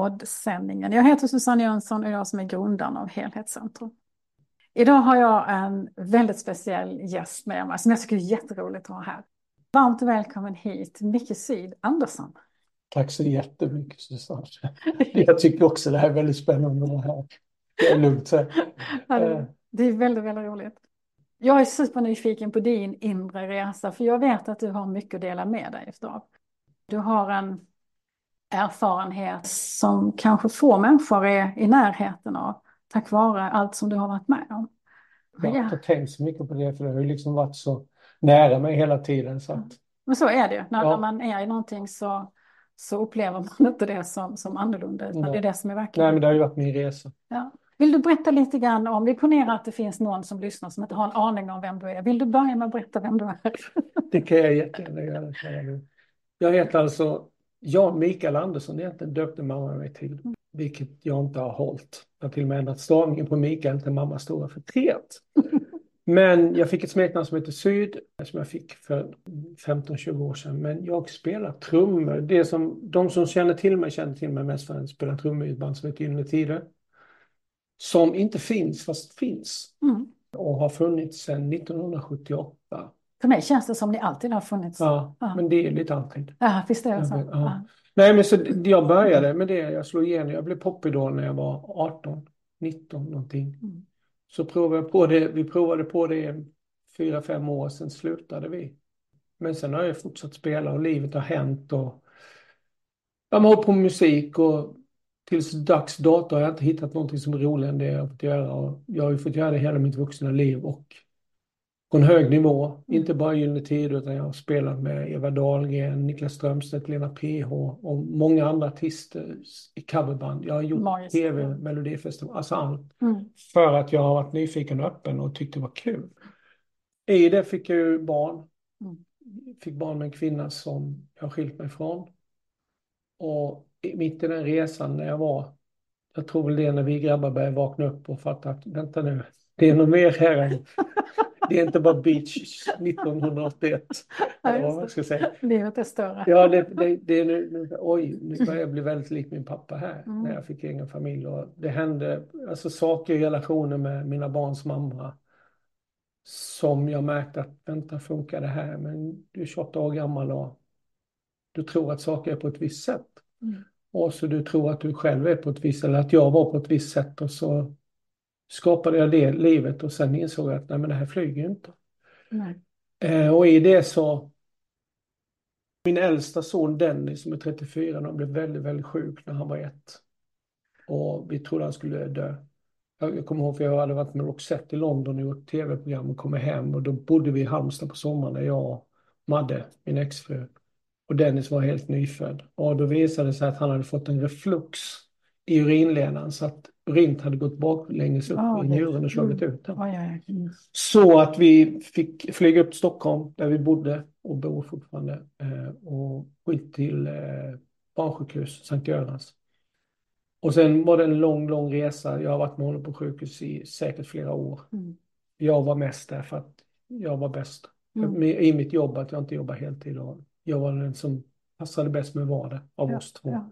poddsändningen. Jag heter Susanne Jönsson och jag som är grundaren av Helhetscentrum. Idag har jag en väldigt speciell gäst med mig som jag tycker är jätteroligt att ha här. Varmt välkommen hit, Micke Syd Andersson. Tack så jättemycket Susanne. Jag tycker också det här är väldigt spännande. Det, här. det är lugnt. Så. Det är väldigt, väldigt roligt. Jag är supernyfiken på din inre resa för jag vet att du har mycket att dela med dig av. Du har en erfarenhet som kanske få människor är i närheten av tack vare allt som du har varit med om. Jag har inte tänkt så mycket på det för det har ju liksom varit så nära mig hela tiden. Så att... Men så är det ju, när, ja. när man är i någonting så, så upplever man inte det som, som annorlunda, utan det är det som är verkligen. Nej, men det har ju varit min resa. Ja. Vill du berätta lite grann om, vi ponerar att det finns någon som lyssnar som inte har en aning om vem du är. Vill du börja med att berätta vem du är? Det kan jag jättegärna göra. Jag heter alltså Jan Mikael Andersson egentligen döpte mamma mig till, vilket jag inte har hållit. Jag har till och med ändrat stavningen på Mikael till mammas stora förtret. Men jag fick ett smeknamn som heter Syd, som jag fick för 15-20 år sedan. Men jag spelar trummor. Det som, de som känner till mig känner till mig mest för att spela trummor i ett band som heter Gyllene Tider. Som inte finns, fast finns. Mm. Och har funnits sedan 1978. För mig känns det som ni alltid har funnits. Ja, ja. men det är lite alltid. Ja, visst är det så. Ja. Nej, men så jag började med det. Jag slog igenom. Jag blev popidol när jag var 18, 19 någonting. Mm. Så provade jag på det. Vi provade på det fyra, fem år, sen slutade vi. Men sen har jag fortsatt spela och livet har hänt och jag har hållit på med musik och tills dags dato har jag inte hittat någonting som är roligare än det jag har fått göra. Och jag har ju fått göra det hela mitt vuxna liv och på en hög nivå. Mm. Inte bara Gyllene Tider utan jag har spelat med Eva Dahlgren, Niklas Strömstedt, Lena PH och många andra artister i coverband. Jag har gjort Magisk. tv, melodifestival, alltså allt. Mm. För att jag har varit nyfiken och öppen och tyckte det var kul. I det fick jag ju barn. Mm. Fick barn med en kvinna som jag har skilt mig från. Och mitt i den resan när jag var, jag tror väl det när vi grabbar började vakna upp och fatta att vänta nu, det är något mer här det är inte bara beach 1981. Ja, vad ska säga. Livet är större. Ja, det, det, det är nu, nu, oj, nu börjar jag bli väldigt lik min pappa här mm. när jag fick egen familj. Och det hände alltså, saker i relationen med mina barns mamma som jag märkte att vänta, funkar det här? Men du är 28 år gammal och du tror att saker är på ett visst sätt. Mm. Och så du tror att du själv är på ett visst, eller att jag var på ett visst sätt och så skapade jag det livet och sen insåg jag att nej, men det här flyger inte. Eh, och i det så Min äldsta son Dennis som är 34, han blev väldigt, väldigt sjuk när han var ett. Och vi trodde han skulle dö. Jag kommer ihåg för jag hade varit med Roxette i London och gjort tv-program och kommit hem och då bodde vi i Halmstad på sommaren där jag, Madde, min exfru och Dennis var helt nyfödd. Och då visade det sig att han hade fått en reflux i urinledan så att urint hade gått baklänges upp oh, i njuren och slagit mm. ut den. Oh, ja, ja. Mm. Så att vi fick flyga upp till Stockholm där vi bodde och bor fortfarande eh, och skit till eh, barnsjukhus, Sankt Görans. Och sen var det en lång, lång resa. Jag har varit med honom på sjukhus i säkert flera år. Mm. Jag var mest där för att jag var bäst. Mm. I mitt jobb, att jag inte jobbar heltid. Och jag var den som passade bäst med att vara av ja, oss två. Ja.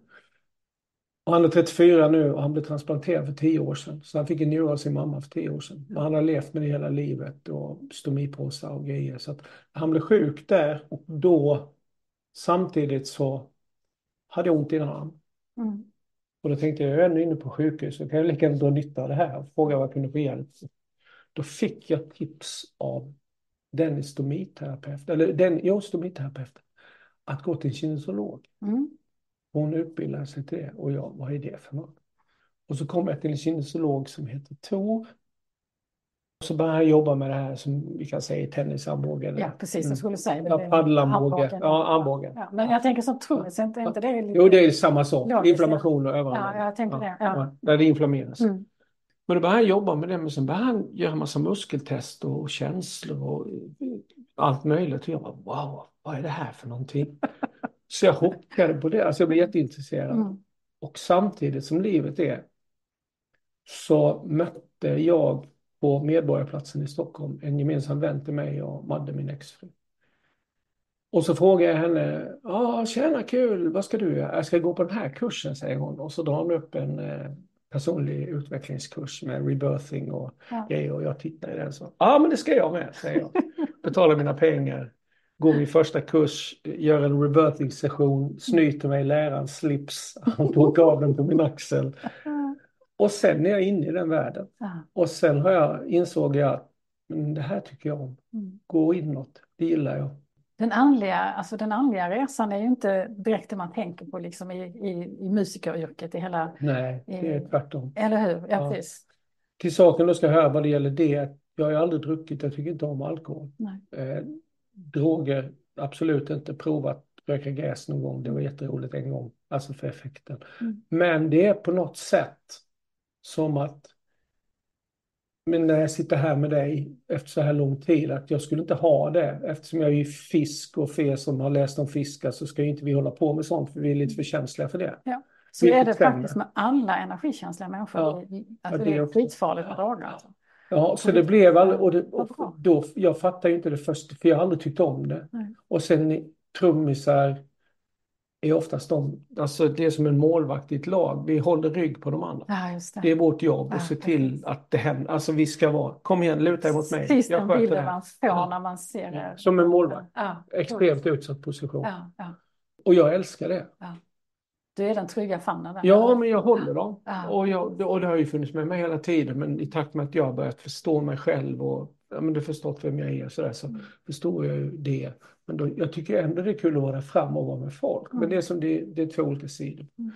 Och han är 34 nu och han blev transplanterad för 10 år sedan. Så han fick en njure av sin mamma för 10 år sedan. Och han har levt med det hela livet och stomipåsar och grejer. Så han blev sjuk där och då samtidigt så hade jag ont i en arm. Mm. Och då tänkte jag, jag är ändå inne på sjukhus, så kan jag lika gärna dra nytta av det här och fråga vad jag kunde få hjälp. Då fick jag tips av den stomiterapeut, eller den, ja, stomiterapeuten, att gå till en kinesolog. Mm. Hon utbildade sig till det och jag, vad är det för något? Och så kom jag till en kinesolog som heter Tor och så började jag jobba med det här som vi kan säga tennisarmbågen. Ja, precis. Jag skulle säga det. Ja, paddelarmbåge. Ja, armbågen. Ja, men jag tänker som trummis, inte, inte det lite... Jo, det är samma sak. Logiskt, Inflammation och överanvändning. Ja, jag tänker det. Ja. Där det inflammeras. Mm. Men då började han jobba med det, men sen började han göra en massa muskeltest och känslor och allt möjligt. Och jag bara, wow, vad är det här för någonting? Så jag hoppade på det, alltså jag blev jätteintresserad. Mm. Och samtidigt som livet är så mötte jag på Medborgarplatsen i Stockholm, en gemensam vän till mig och Madde, min exfru. Och så frågar jag henne, ja tjena kul, vad ska du göra? Jag ska gå på den här kursen, säger hon. Och så drar hon upp en eh, personlig utvecklingskurs med rebirthing och ja. grejer. Och jag tittar i den så, ja men det ska jag med, säger jag. Betalar mina pengar, går min första kurs, gör en rebirthing session, snyter mig i lärarens slips, han tog av den på min axel. Och sen är jag inne i den världen. Och sen har jag, insåg jag att men det här tycker jag om. Mm. Gå inåt, det gillar jag. Den andliga, alltså den andliga resan är ju inte direkt det man tänker på liksom i, i, i musikeryrket. I hela, Nej, det är tvärtom. Eller hur? Ja, ja. Precis. Till saken då ska höra vad det gäller det. Jag har aldrig druckit, jag tycker inte om alkohol. Eh, droger, absolut inte provat röka gräs någon gång. Det var jätteroligt en gång, alltså för effekten. Mm. Men det är på något sätt som att men när jag sitter här med dig efter så här lång tid, att jag skulle inte ha det. Eftersom jag är fisk och för er som har läst om fiskar så ska ju inte vi hålla på med sånt, för vi är lite för känsliga för det. Ja. Så är det faktiskt med alla energikänsliga människor. Ja. Alltså det är skitfarligt med droger. Alltså. Ja, så det blev aldrig, och, det, och då, jag fattar ju inte det först, för jag har aldrig tyckt om det. Nej. Och sen trummisar, är oftast de, alltså det är som en målvakt i ett lag. Vi håller rygg på de andra. Ja, det. det. är vårt jobb att se till att det händer. Alltså vi ska vara, kom igen, luta dig mot mig. Precis den bilden man får när man ser det. Som en målvakt. Ja, Extremt utsatt position. Ja, Och jag älskar det. Du är den trygga famnen där. Ja, men jag håller dem. Och, jag, och det har ju funnits med mig hela tiden. Men i takt med att jag har börjat förstå mig själv och ja, men du förstått vem jag är så, där, så mm. förstår jag ju det. Men då, jag tycker ändå det är kul att vara fram och vara med folk. Mm. Men det är som det, det är två olika sidor. Mm.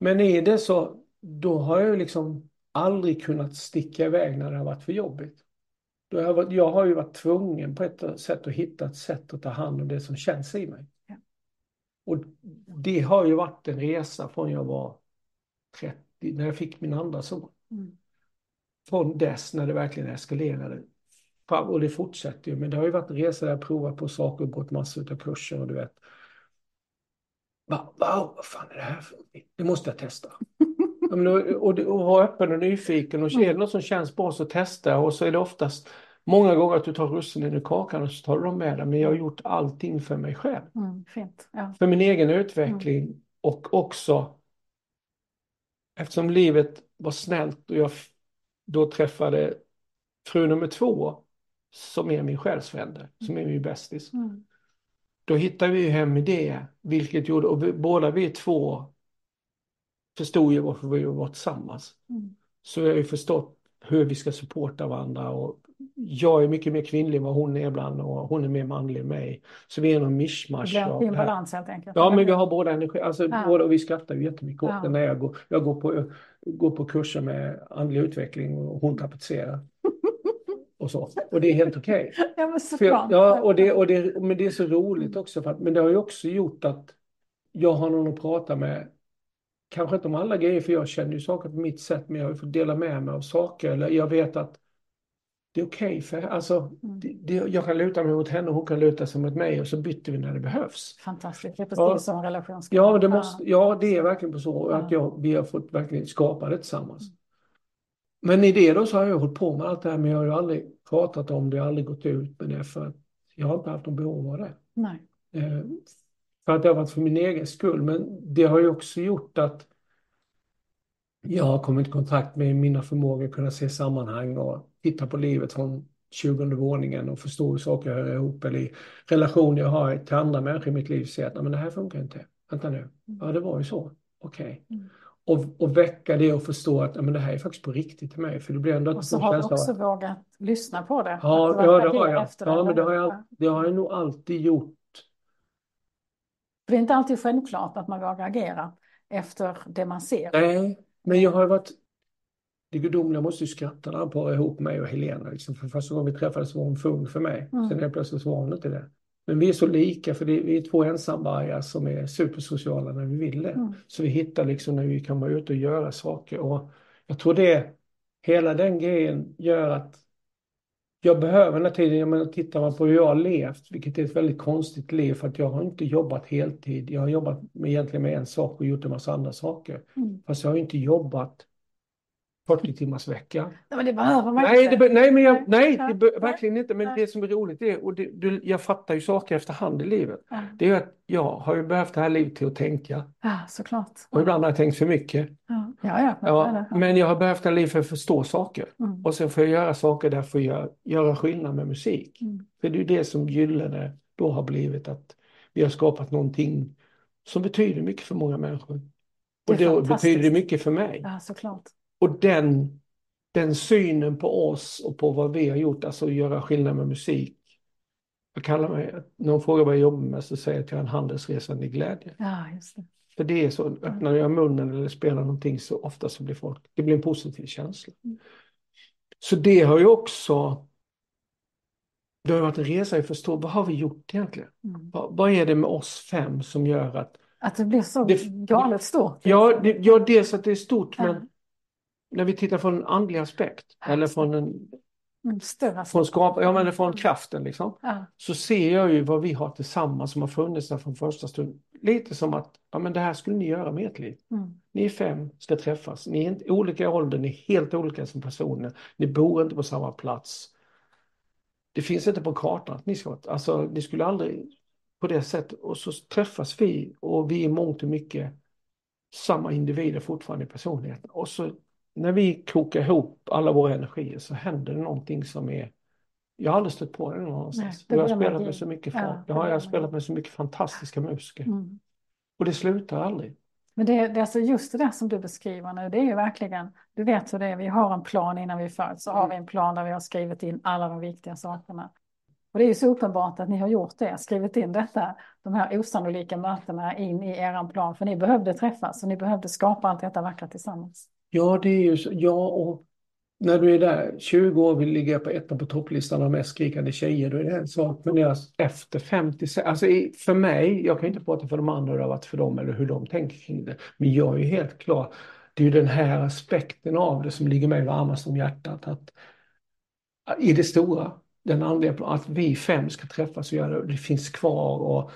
Men i det så, då har jag ju liksom aldrig kunnat sticka iväg när det har varit för jobbigt. Då har jag, varit, jag har ju varit tvungen på ett sätt att hitta ett sätt att ta hand om det som känns i mig. Och det har ju varit en resa från jag var 30, när jag fick min andra son. Mm från dess när det verkligen eskalerade. Och det fortsätter ju, men det har ju varit resor där jag provat på saker och gått massor av kurser och du vet. Wow, vad fan är det här för? Det måste jag testa. och, och, och vara öppen och nyfiken och är det något som känns bra så testa och så är det oftast många gånger att du tar russinen i kakan och så tar du dem med dig. Men jag har gjort allting för mig själv. Mm, fint. Ja. För min egen utveckling mm. och också eftersom livet var snällt och jag då träffade fru nummer två som är min själsfrände, som är min bästis. Mm. Då hittade vi hem i det, vilket gjorde, och vi, båda vi två förstod ju varför vi var tillsammans. Mm. Så vi har ju förstått hur vi ska supporta varandra och jag är mycket mer kvinnlig än vad hon är ibland och hon är mer manlig än mig. Så vi är någon mischmasch. Det blir en balans helt enkelt. Ja, men vi har båda energi. Alltså, Ja. båda, och vi skrattar ju jättemycket åt Ja. det när jag går, jag går på, går på kurser med andlig utveckling och hon tapetserar. och så. Och det är helt okej. Ja, men såklart. jag, ja, och det, och det, men det är så roligt också. För att, men det har ju också gjort att jag har någon att prata med. Kanske inte om alla grejer, för jag känner ju saker på mitt sätt, men jag fått dela med mig av saker. Eller jag vet att det är okej för, alltså, det, det, jag kan luta mig mot henne och hon kan luta sig mot mig och så byter vi när det behövs. Fantastiskt. Det är Ja. precis som en relation ska Ja, det måste, ja, det är verkligen på så att Ja. jag, vi har fått verkligen skapa det tillsammans. Men i det då så har jag hållit på med allt det här, men jag har ju aldrig pratat om det, aldrig gått ut med det för att jag har inte haft någon behov av det. Nej. Eh, för att det har varit för min egen skull, men det har ju också gjort att jag har kommit i kontakt med mina förmågor att kunna se sammanhang och titta på livet från 20 våningen och förstå hur saker hör ihop eller i relationer jag har till andra människor i mitt liv se att "Nej, men det här funkar inte. Vänta nu, ja det var ju så, okej. Mm. Och, och väcka det och förstå att "Nej, men det här är faktiskt på riktigt till mig, för det blir ändå Och så har du av också att vågat lyssna på det. Ja, du ja, det har jag. Ja, men det har Ja. jag, det har jag nog alltid gjort. Det är inte alltid självklart att man vågar agera efter det man ser. Nej, men jag har varit... Det gudomliga måste ju skratta när han parar ihop mig och Helena. Liksom. För första gången vi träffades var hon fung för mig. Mm. Sen helt plötsligt var hon inte det. Men vi är så lika, för det, vi är två ensamvargar som är supersociala när vi vill det. Mm. Så vi hittar liksom när vi kan vara ute och göra saker. Och jag tror det, hela den grejen gör att jag behöver den här tiden, jag menar, tittar man på hur jag har levt, vilket är ett väldigt konstigt liv, för att jag har inte jobbat heltid. Jag har jobbat med, egentligen med en sak och gjort en massa andra saker. Mm. Fast jag har inte jobbat 40 timmars vecka. Nej, men det behöver man Nej, inte. det, nej, men jag, nej, det be, verkligen inte. Men nej. det som är roligt är, och det, du, jag fattar ju saker efterhand i livet. Ja. Det är att jag har ju behövt det här livet till att tänka. Ja, såklart. Och ibland har jag tänkt för mycket. Ja, ja. ja, Ja, det det. men jag har behövt det här livet för att förstå saker. Mm. Och sen får jag göra saker där får jag göra skillnad med musik. Mm. För det är ju det som Gyllene då har blivit, att vi har skapat någonting som betyder mycket för många människor. Det Och är då betyder det mycket för mig. Ja, såklart. Och den, den synen på oss och på vad vi har gjort, alltså göra skillnad med musik. Jag kallar mig, någon frågar vad jag jobbar med så säger jag att jag är en handelsresande i glädje. Ja, just det. För det är så, öppnar jag munnen eller spelar någonting så ofta så blir folk, det blir en positiv känsla. Mm. Så det har ju också, det har varit en resa i att förstå, vad har vi gjort egentligen? Mm. Vad, vad är det med oss fem som gör att, Att det blir så Det- galet stort. ja, det, ja dels att det är stort, Ja. men när vi tittar från en andlig aspekt, eller från en Mm, Större. från, skap, ja, men från kraften liksom. Ja. Så ser jag ju vad vi har tillsammans som har funnits där från första stund. Lite som att, ja men det här skulle ni göra med ert liv. Mm. Ni är fem, ska träffas. Ni är inte olika i ålder, ni är helt olika som personer. Ni bor inte på samma plats. Det finns inte på kartan att ni ska, alltså ni skulle aldrig på det sättet. Och så träffas vi och vi är mångt och mycket samma individer fortfarande i personligheten. Och så när vi kokar ihop alla våra energier så händer det någonting som är jag har aldrig stött på det någonstans. det jag har spelat med så mycket Ja, folk. det jag har jag har spelat med så mycket fantastiska musiker. Mm. Och det slutar aldrig. Men det, det är alltså just det där som du beskriver nu, det är ju verkligen, du vet hur det är, vi har en plan innan vi föds, så har vi en plan där vi har skrivit in alla de viktiga sakerna. Och det är ju så uppenbart att ni har gjort det, skrivit in detta, de här osannolika mötena in i eran plan, för ni behövde träffas och ni behövde skapa allt detta vackra tillsammans. Ja, det är ju så. Ja, och när du är där, 20 år vill ligga på ettan på topplistan av mest skrikande tjejer, då är det en sak. Men jag, efter 50, alltså för mig, jag kan inte prata för de andra hur det har varit för dem eller hur de tänker kring det. Men jag är ju helt klar, det är ju den här aspekten av det som ligger mig varmast om hjärtat. Att, I det stora, den andliga planen, att vi fem ska träffas och göra det, det finns kvar. och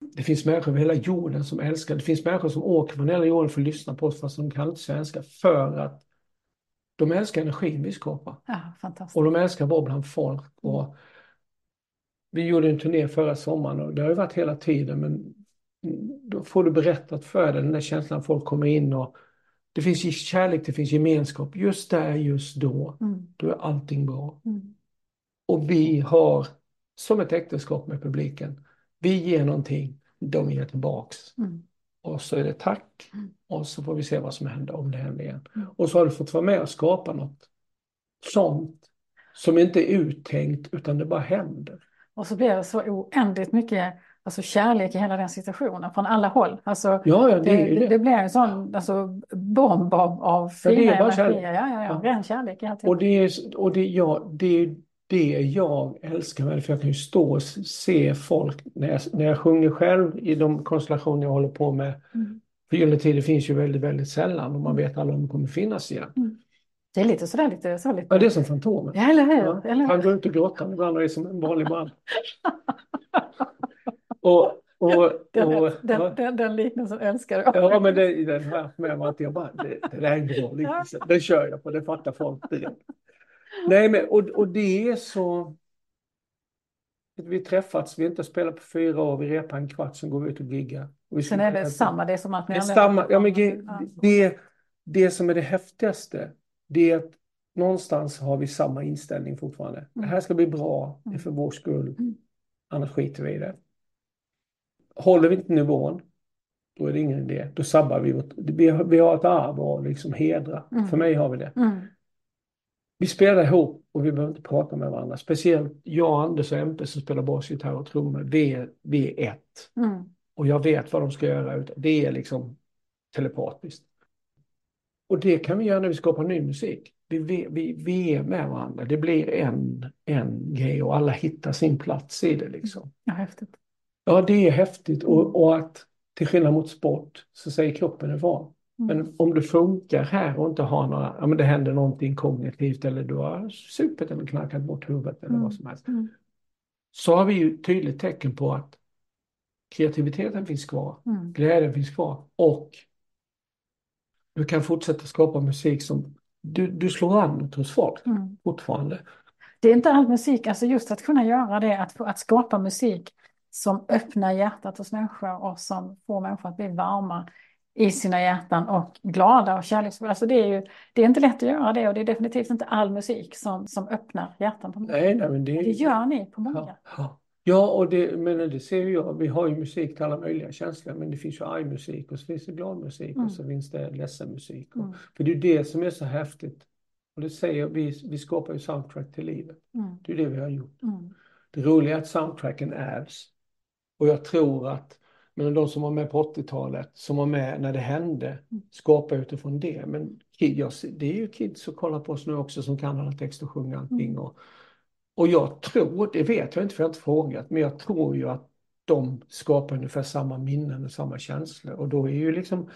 det finns människor över hela jorden som älskar. Det finns människor som åker från hela jorden för att lyssna på oss fast de kan inte svenska för att de älskar energin vi skapar. Ja, fantastiskt. Och de älskar att vara bland folk. Och vi gjorde en turné förra sommaren och det har ju varit hela tiden men då får du berättat för dig den där känslan folk kommer in och det finns kärlek, det finns gemenskap. Just där, just då, Mm. då är allting bra. Mm. Och vi har, som ett äktenskap med publiken, vi ger någonting, de ger tillbaks. Mm. Och så är det tack. Mm. Och så får vi se vad som händer, om det händer igen. Mm. Och så har du fått vara med och skapa något sånt som inte är uttänkt utan det bara händer. Och så blir det så oändligt mycket alltså, kärlek i hela den situationen från alla håll. Alltså, Ja, ja, det det, det, det. blir en sån alltså, bomb av, av Ja, fina bara energier. Ja, ja, ja. Ja. Ren kärlek. Och det är, och det, ja, det är det jag älskar med det, för jag kan ju stå och se folk när jag, när jag sjunger själv i de konstellationer jag håller på med. Mm. För Gyllene Tider finns ju väldigt, väldigt sällan och man vet aldrig om de kommer finnas igen. Det är lite sådär, lite så lite. Ja, det är som Fantomen. Ja, eller hur? Ja, Eller hur? han går ut och gråter ibland och är som en vanlig man. Och, och, Den, och, den, ja. den, den liknelsen älskar jag. Ja, men det, den har jag haft med mig jag bara, det, det där är en bra liknelse. Det kör jag på, det fattar folk direkt. Nej, men och, och det är så... Vi träffats, vi har inte spelat på fyra år, vi repar en kvart, sen går vi ut och giggar. Och Sen är det samma, det är som att ni Det, samma, ja, men, det, det som är det häftigaste, det är att någonstans har vi samma inställning fortfarande. Det här ska bli bra, det är för vår skull, Mm. annars skiter vi i det. Håller vi inte nivån, då är det ingen idé. Då sabbar vi vårt... Vi har, vi har ett arv att liksom hedra. Mm. För mig har vi det. Mm. Vi spelar ihop och vi behöver inte prata med varandra. Speciellt jag, Anders och MP som spelar basgitarr och trummor. Vi är, vi är ett. Mm. Och jag vet vad de ska göra. ut- Det är liksom telepatiskt. Och det kan vi göra när vi skapar ny musik. Vi, vi, vi, vi är med varandra. Det blir en, en grej och alla hittar sin plats i det liksom. Ja, häftigt. Ja, det är häftigt och, och att till skillnad mot sport så säger kroppen ifrån. Mm. Men om du funkar här och inte har några, ja men det händer någonting kognitivt eller du har supit eller knackat bort huvudet eller Mm. vad som helst. Mm. Så har vi ju tydligt tecken på att kreativiteten finns kvar, Mm. glädjen finns kvar och du kan fortsätta skapa musik som du, du slår an hos folk Mm. fortfarande. Det är inte all musik, alltså just att kunna göra det, att, att skapa musik som öppnar hjärtat hos människor och som får människor att bli varma i sina hjärtan och glada och kärleksfulla. Alltså det är ju, det är inte lätt att göra det och det är definitivt inte all musik som, som öppnar hjärtan på människor. Nej, nej men det Det gör ni på många. Ja, ja. och det, men det ser ju jag. Vi har ju musik till alla möjliga känslor. Men det finns ju arg musik och så finns det glad musik Mm. och så finns det ledsen musik. Och, Mm. För det är ju det som är så häftigt. Och det säger vi, vi skapar ju soundtrack till livet. Mm. Det är det vi har gjort. Mm. Det roliga är att soundtracken ärvs. Och jag tror att men de som var med på 80-talet, som var med när det hände, Mm. skapar utifrån det. Men det är ju kids som kollar på oss nu också som kan alla texter och sjunger allting. Mm. Och, och jag tror, det vet jag inte för jag har inte frågat, men jag tror ju att de skapar ungefär samma minnen och samma känslor. Och då är ju liksom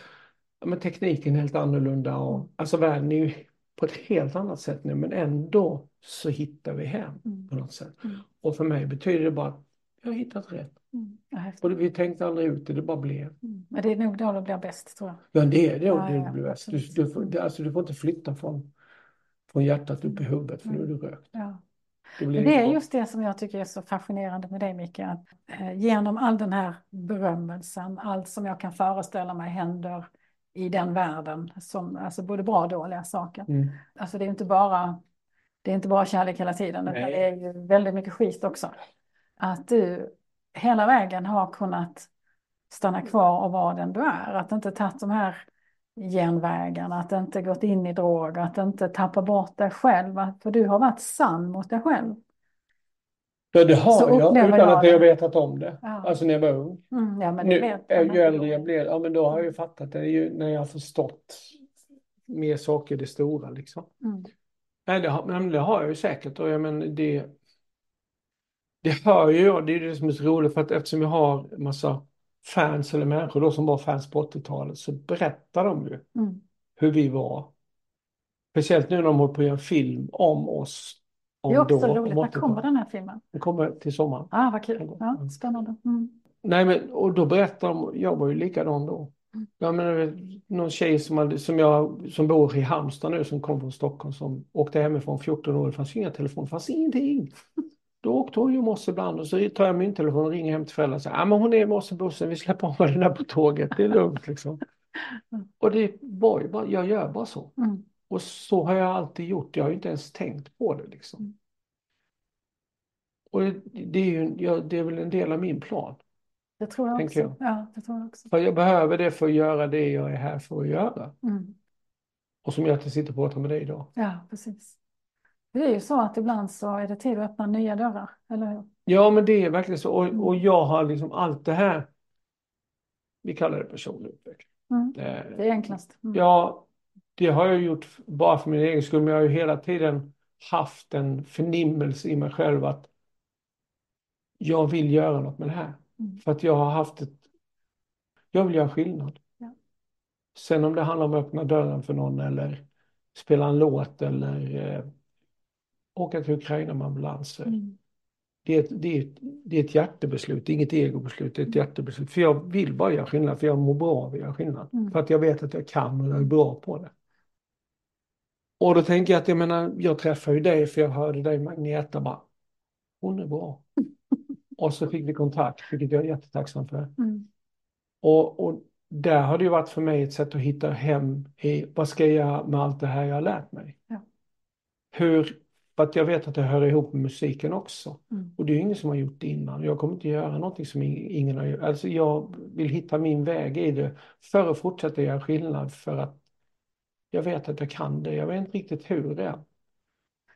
men tekniken helt annorlunda. Och, alltså världen är ju på ett helt annat sätt nu, men ändå så hittar vi hem Mm. på något sätt. Mm. Och för mig betyder det bara att jag har hittat rätt. Mm. Och det- vi tänkte aldrig ut det, det bara blev. Mm. Men det är nog då det blir bäst tror jag. Ja, det är det. Ja, det ja, blir bäst. Du, du, får, det, alltså, du får inte flytta från, från hjärtat upp i huvudet, för nu är du rökt. Ja. Det, det är bra. just det som jag tycker är så fascinerande med dig Micke. Att, eh, genom all den här berömmelsen, allt som jag kan föreställa mig händer i den världen, som, alltså både bra och dåliga saker. Mm. Alltså det är inte bara, det är inte bara kärlek hela tiden, utan det är ju väldigt mycket skit också. Att du hela vägen har kunnat stanna kvar och vara den du är. Att inte tagit de här genvägarna, att inte gått in i droger, att inte tappa bort dig själv. För du har varit sann mot dig själv. Ja, det Så har jag, utan jag att jag vetat om det. Ja. Alltså när jag var ung. Mm, ja, men Nu, vet ju äldre jag blir, ja men då har jag ju fattat det. det ju när jag har förstått mer saker, det stora liksom. Mm. Nej, det har, men det har jag ju säkert och jag menar det Det hör ju jag, det är det som är så roligt för att eftersom jag har massa fans eller människor då som var fans på 80-talet så berättar de ju Mm. hur vi var. Speciellt nu när de håller på att göra en film om oss. Det Om är också då, roligt. När kommer 80-talet. den här filmen? Den kommer till sommaren. Ah, vad kul. Ja, spännande. Mm. Nej men och då berättar de, jag var ju likadan då. Mm. Jag menar, någon tjej som, hade, som, jag, som bor i Halmstad nu som kom från Stockholm som åkte hemifrån 14 år, det fanns ju inga telefoner, det fanns ingenting. Då åkte hon ju oss ibland och så tar jag min telefon och ringer hem till föräldrarna och säger men hon är i bussen, vi släpper av henne på tåget, det är lugnt liksom. Och det var ju bara, jag gör bara så. Mm. Och så har jag alltid gjort, jag har ju inte ens tänkt på det liksom. Mm. Och det, är ju, ja, det är väl en del av min plan. Det tror jag också. Ja, det tror jag också. För jag behöver det för att göra det jag är här för att göra. Mm. Och som att jag sitter och pratar med dig idag. Ja, precis. Det är ju så att ibland så är det tid att öppna nya dörrar, eller hur? Ja, men det är verkligen så. Och, och jag har liksom allt det här, vi kallar det personlig utveckling. Mm. Eh, Det är enklast. Mm. Ja, det har jag gjort bara för min egen skull, men jag har ju hela tiden haft en förnimmelse i mig själv att jag vill göra något med det här. Mm. För att jag har haft ett... Jag vill göra skillnad. Ja. Sen om det handlar om att öppna dörren för någon eller spela en låt eller eh, åka till Ukraina med ambulanser. Mm. Det är, ett, det, är ett, det är ett hjärtebeslut, det är inget egobeslut, det är ett hjärtebeslut. För jag vill bara göra skillnad, för jag mår bra av att göra skillnad. Mm. För att jag vet att jag kan och jag är bra på det. Och då tänker jag att jag menar, jag träffar ju dig för jag hörde dig Magneta bara, hon är bra. och så fick vi kontakt, vilket jag är jättetacksam för. Mm. Och, och där har det ju varit för mig ett sätt att hitta hem i, vad ska jag göra med allt det här jag har lärt mig? Ja. Hur, för att jag vet att det hör ihop med musiken också. Mm. Och det är ingen som har gjort det innan. Jag kommer inte göra någonting som ing- ingen har gjort. Alltså jag vill hitta min väg i det för att fortsätta göra skillnad för att jag vet att jag kan det. Jag vet inte riktigt hur det är.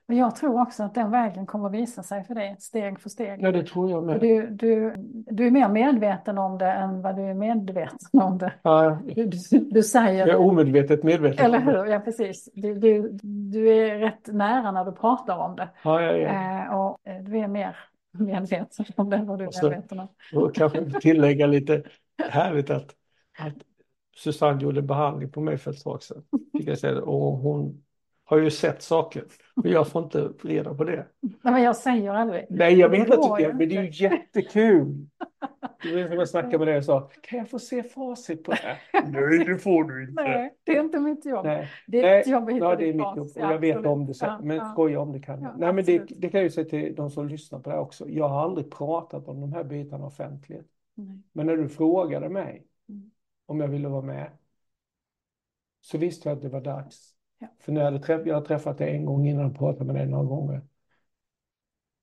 Men jag tror också att den vägen kommer att visa sig för dig, steg för steg. Ja, det tror jag med. du, du, du är mer medveten om det än vad du är medveten om det. Ja, Du, du, säger jag är omedvetet medveten. Eller hur? Ja, precis. Du, du, du är rätt nära när du pratar om det. Ja, ja, ja. Eh, och eh, du är mer medveten om det än vad du Och så- är medveten om. Och kanske tillägga lite härligt att, att Susanne gjorde behandling på mig för ett tag sedan. Fick jag säga det. Och hon har ju sett saker. Och jag får inte reda på det. Nej, men jag säger aldrig. Nej, jag vet Det att du men det är ju jättekul. Det var som jag snackade med dig och sa, kan jag få se facit på det här? Nej, det får du inte. Nej, det är inte mitt jobb. Nej. Det är Nej, ditt jobb att hitta Ja, det är mitt jobb och Ja, jag vet om det sen. Men ja. skoja om det kan Ja. Nej, men det, det kan jag ju säga till de som lyssnar på det här också. Jag har aldrig pratat om de här bitarna offentligt. Nej. Men när du frågade mig Mm. om jag ville vara med så visste jag att det var dags. Ja. För jag hade, träff, jag hade träffat dig en gång innan och pratat med dig några gånger.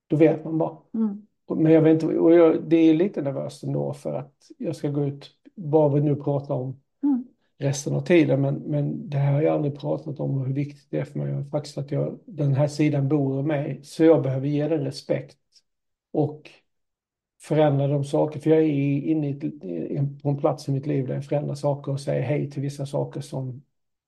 Då vet man bara. Mm. Men jag vet inte, och jag, det är lite nervöst ändå för att jag ska gå ut, vad vi nu pratar om Mm. resten av tiden. Men, men det här har jag aldrig pratat om och hur viktigt det är för mig. Faktiskt att jag, den här sidan bor i mig. Så jag behöver ge den respekt. Och förändra de saker. För jag är inne i- på en plats i mitt liv där jag förändrar saker och säger hej till vissa saker som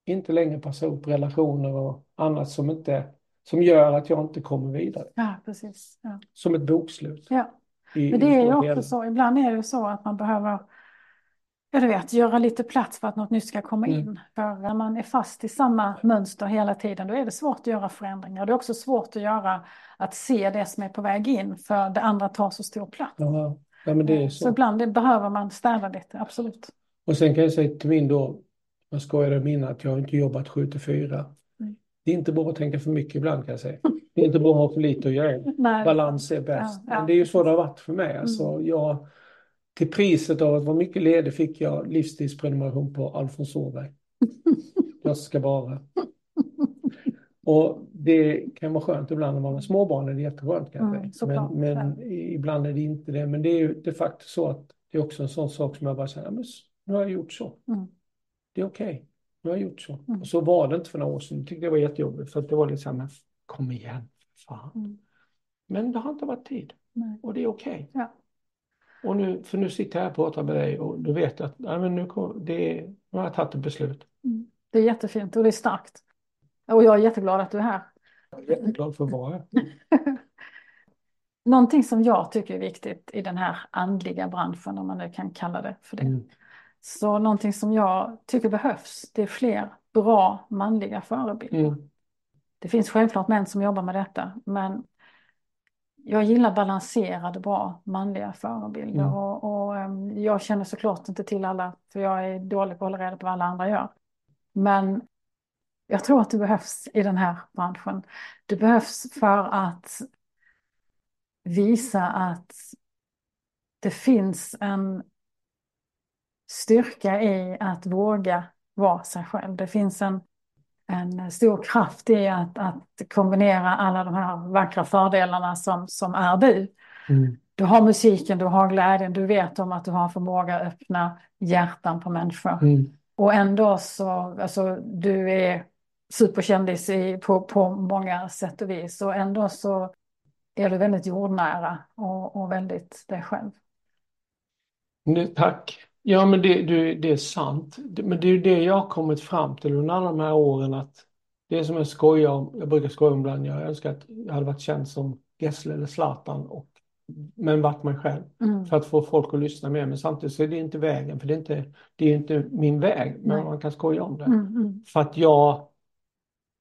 inte längre passar upp. Relationer och annat som inte, som gör att jag inte kommer vidare. Ja, precis. Ja. Som ett bokslut. Ja. i- Men det är ju också hela. så, ibland är det så att man behöver, ja du vet, göra lite plats för att något nytt ska komma Mm. in. För när man är fast i samma mönster hela tiden, då är det svårt att göra förändringar. Det är också svårt att göra, att se det som är på väg in, för det andra tar så stor plats. Ja, ja, men det är Så så. ibland det behöver man städa lite, absolut. Och sen kan jag säga till min då, jag skojade om innan att jag har inte jobbat 7 till 4. Nej. Det är inte bra att tänka för mycket ibland kan jag säga. Det är inte bra att ha för lite att göra. Nej, Balans är bäst. Ja, ja. Men det är ju så det har varit för mig. Alltså, jag, till priset av att vara mycket ledig fick jag livstidsprenumeration på Alfons Åberg. Jag ska bara. Och det kan vara skönt ibland när man har småbarn, är det jätteskönt kan jag Mm, såklart, Men, men ibland är det inte det. Men det är ju de facto så att det är också en sån sak som jag bara "Ja, men nu har jag gjort så. Mm. Det är okej. Nu har jag gjort så. Mm. Och så var det inte för några år sedan. Jag tyckte det var jättejobbigt. För att det var lite så här, men kom igen, fan. Mm. Men det har inte varit tid. Nej. Och det är okej. Ja. Och nu, för nu sitter jag här och pratar med dig och du vet att nej, men nu, kom, det, nu har jag tagit ett beslut. Mm. Det är jättefint och det är starkt. Och jag är jätteglad att du är här. Jag är jätteglad för att vara här. Någonting som jag tycker är viktigt i den här andliga branschen, om man nu kan kalla det för det. Mm. Så någonting som jag tycker behövs, det är fler bra manliga förebilder. Mm. Det finns självklart män som jobbar med detta, men jag gillar balanserade, bra manliga förebilder. Mm. Och, och em, jag känner såklart inte till alla, för jag är dålig på att hålla reda på vad alla andra gör. Men jag tror att det behövs i den här branschen. Det behövs för att visa att det finns en styrka i att våga vara sig själv. Det finns en, en stor kraft i att, att kombinera alla de här vackra fördelarna som, som är du. Mm. Du har musiken, du har glädjen, du vet om att du har en förmåga att öppna hjärtan på människor. Mm. Och ändå så, alltså du är superkändis i, på, på många sätt och vis. Och ändå så är du väldigt jordnära och, och väldigt dig själv. Det, tack. Ja, men det, det, det är sant. Men det är ju det jag har kommit fram till under alla de här åren att det som jag skojar om, jag brukar skoja om ibland, jag önskar att jag hade varit känd som Gessle eller Zlatan och men varit mig själv Mm. för att få folk att lyssna mer. Men samtidigt så är det inte vägen, för det är inte, det är inte min väg, men Nej. man kan skoja om det. Mm, mm, För att jag,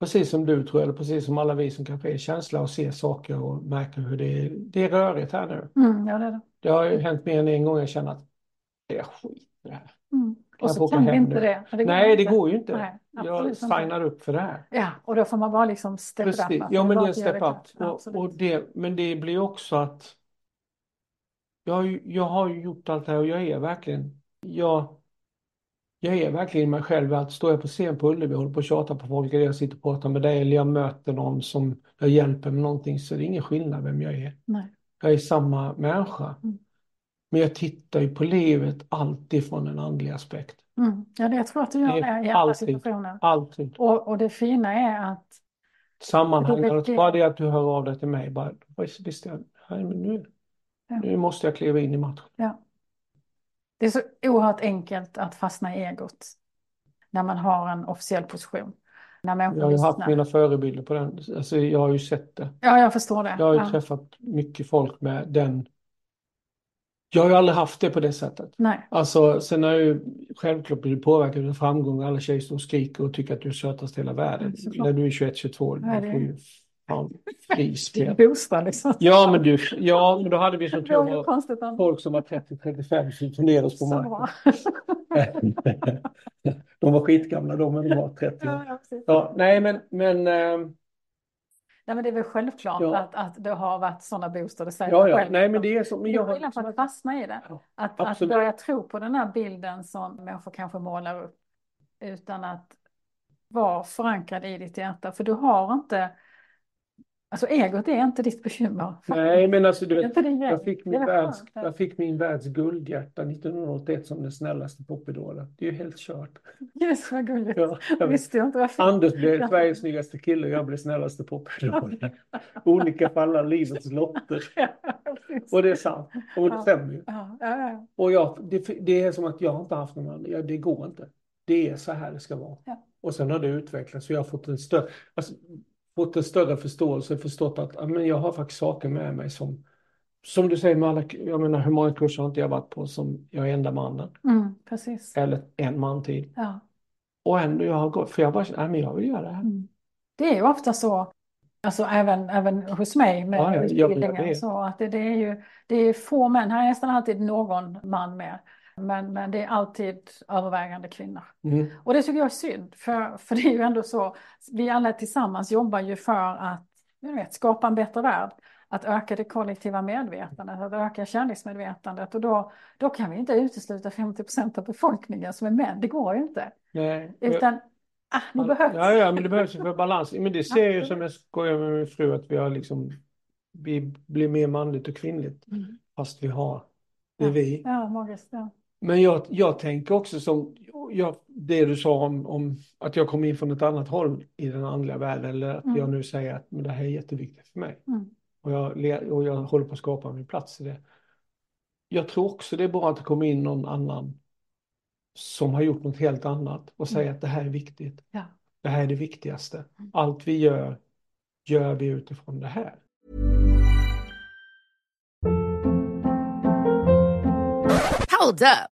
precis som du tror jag, eller precis som alla vi som kanske är känsliga och ser saker och märker hur det är, det är rörigt här nu. mm, ja, det är det. Det har ju hänt mer än en gång jag känner att det är skit i det här. Mm. jag Och så kan vi inte det. Men Nej, det går ju inte. Nej, jag inte. signar upp för det här. Ja, och då får man bara liksom step Precis. up. Ja, men det är step up. Och, och det, men det blir också att jag, har ju- jag har ju gjort allt det här och jag är verkligen, jag, jag är verkligen mig själv. Att står jag på scen på Ullevi och håller på och tjatar på folk eller jag sitter och pratar med dig eller jag möter någon som jag hjälper med någonting så det är ingen skillnad vem jag är. Nej. Jag är samma människa. Mm. Men jag tittar ju på livet alltid från en andlig aspekt. Mm. Ja, det jag tror att du gör Det det, i alla alltid. situationer. Alltid. Och, och det fina är att Sammanhanget, Då väcker- bara det att du hör av dig till mig, bara, visst, jag, nu, Ja. nu måste jag kliva in i matchen. ja, det är så oerhört enkelt att fastna i egot när man har en officiell position. När Jag har ju haft lyssnar. mina förebilder på den, alltså jag har ju sett det. Ja, jag förstår det. Jag har ju ja. träffat mycket folk med den. Jag har ju aldrig haft det på det sättet. Nej, Alltså, sen har jag ju självklart blivit påverkad av framgång. Alla tjejer står och skriker och tycker att du är sötast i hela världen. När du är 21-22, Ja, du det- får ju fan frispel. liksom. Ja, men du, ja, men då hade vi som tur folk som var 30-35 som funderade oss på marken. De var skitgamla de, men de var 30 Ja, år. ja. Ja, nej, men, men ehm, Nej, men det är väl självklart Ja. att, att det har varit sådana booster. Det säger ja, ja, själv. nej, men det är är jag skillnad på att fastna i det. Ja, Att, att börja tro på den här bilden som människor kanske målar upp. Utan att vara förankrad i ditt hjärta. För du har inte... Alltså egot är inte ditt bekymmer. Nej, men alltså du vet, jag fick, min världs, jag fick min världs guldhjärta 1981 som den snällaste popidolen. Det är ju helt kört. Gud vad gulligt. Ja, jag Jag visste ju inte jag fick. Anders blev Sveriges snyggaste kille och jag blev snällaste popidolen. Olika alla livets lotter. Ja. Och det är sant. Och det Ja. stämmer ju. Ja, ja, ja. Och jag, det, det är som att jag inte haft någon annan. Ja, det går inte. Det är så här det ska vara. Och sen har det utvecklats och jag har fått en större, alltså, fått en större förståelse, förstått att ja, men jag har faktiskt saker med mig som, som du säger med alla, jag menar hur många kurser har inte jag varit på som jag är enda mannen, Mm, precis. eller en man till. Ja. Och ändå jag har gått, för jag bara, nej men jag vill göra det här. Mm. Det är ju ofta så, alltså även, även hos mig med Ja, ja, det. så att det, det är ju det är få män, här är nästan alltid någon man med, men, men det är alltid övervägande kvinnor. Mm. Och det tycker jag är synd, för, för det är ju ändå så, vi alla tillsammans jobbar ju för att du vet, skapa en bättre värld, att öka det kollektiva medvetandet, att öka kärleksmedvetandet och då, då kan vi inte utesluta 50% av befolkningen som är män, det går ju inte. Nej. Utan, ah, ni behövs. Ja, ja, men det behövs ju för balans. Men det ser jag ju som jag skojar med min fru att vi har liksom, vi blir mer manligt och kvinnligt Mm. fast vi har, det är vi. Ja, magiskt. Ja. Men jag, jag tänker också som, jag, det du sa om, om att jag kom in från ett annat håll i den andliga världen eller att Mm. jag nu säger att men det här är jätteviktigt för mig. Mm. Och jag, och jag håller på att skapa min plats i det. Jag tror också det är bra att det kommer in någon annan som har gjort något helt annat och säger att det här är viktigt. Ja. Det här är det viktigaste. Allt vi gör, gör vi utifrån det här. Hold up.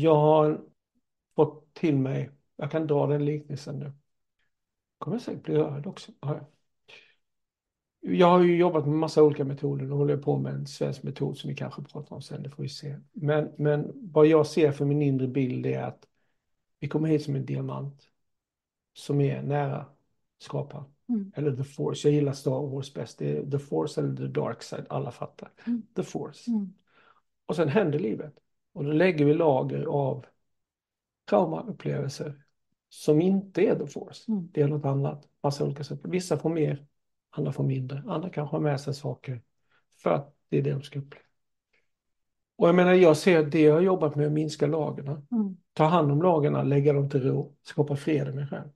Jag har fått till mig, jag kan dra den liknelsen nu. Kommer säkert bli rörd också. Ja, ja. Jag har ju jobbat med massa olika metoder och håller på med en svensk metod som vi kanske pratar om sen, det får vi se. Men, men vad jag ser för min inre bild är att vi kommer hit som en diamant som är nära skaparen. Mm. Eller the force, jag gillar Star Wars bäst. Det är the force eller the dark side, alla fattar. Mm. The force. Mm. Och sen händer livet. Och då lägger vi lager av traumaupplevelser som inte är the force. Mm. Det är något annat. Massa olika sätt. Vissa får mer, andra får mindre. Andra kanske har med sig saker för att det är det de ska uppleva. Och jag menar, jag ser att det jag har jobbat med att minska lagren. Mm. Ta hand om lagren, lägga dem till ro, skapa fred i mig själv.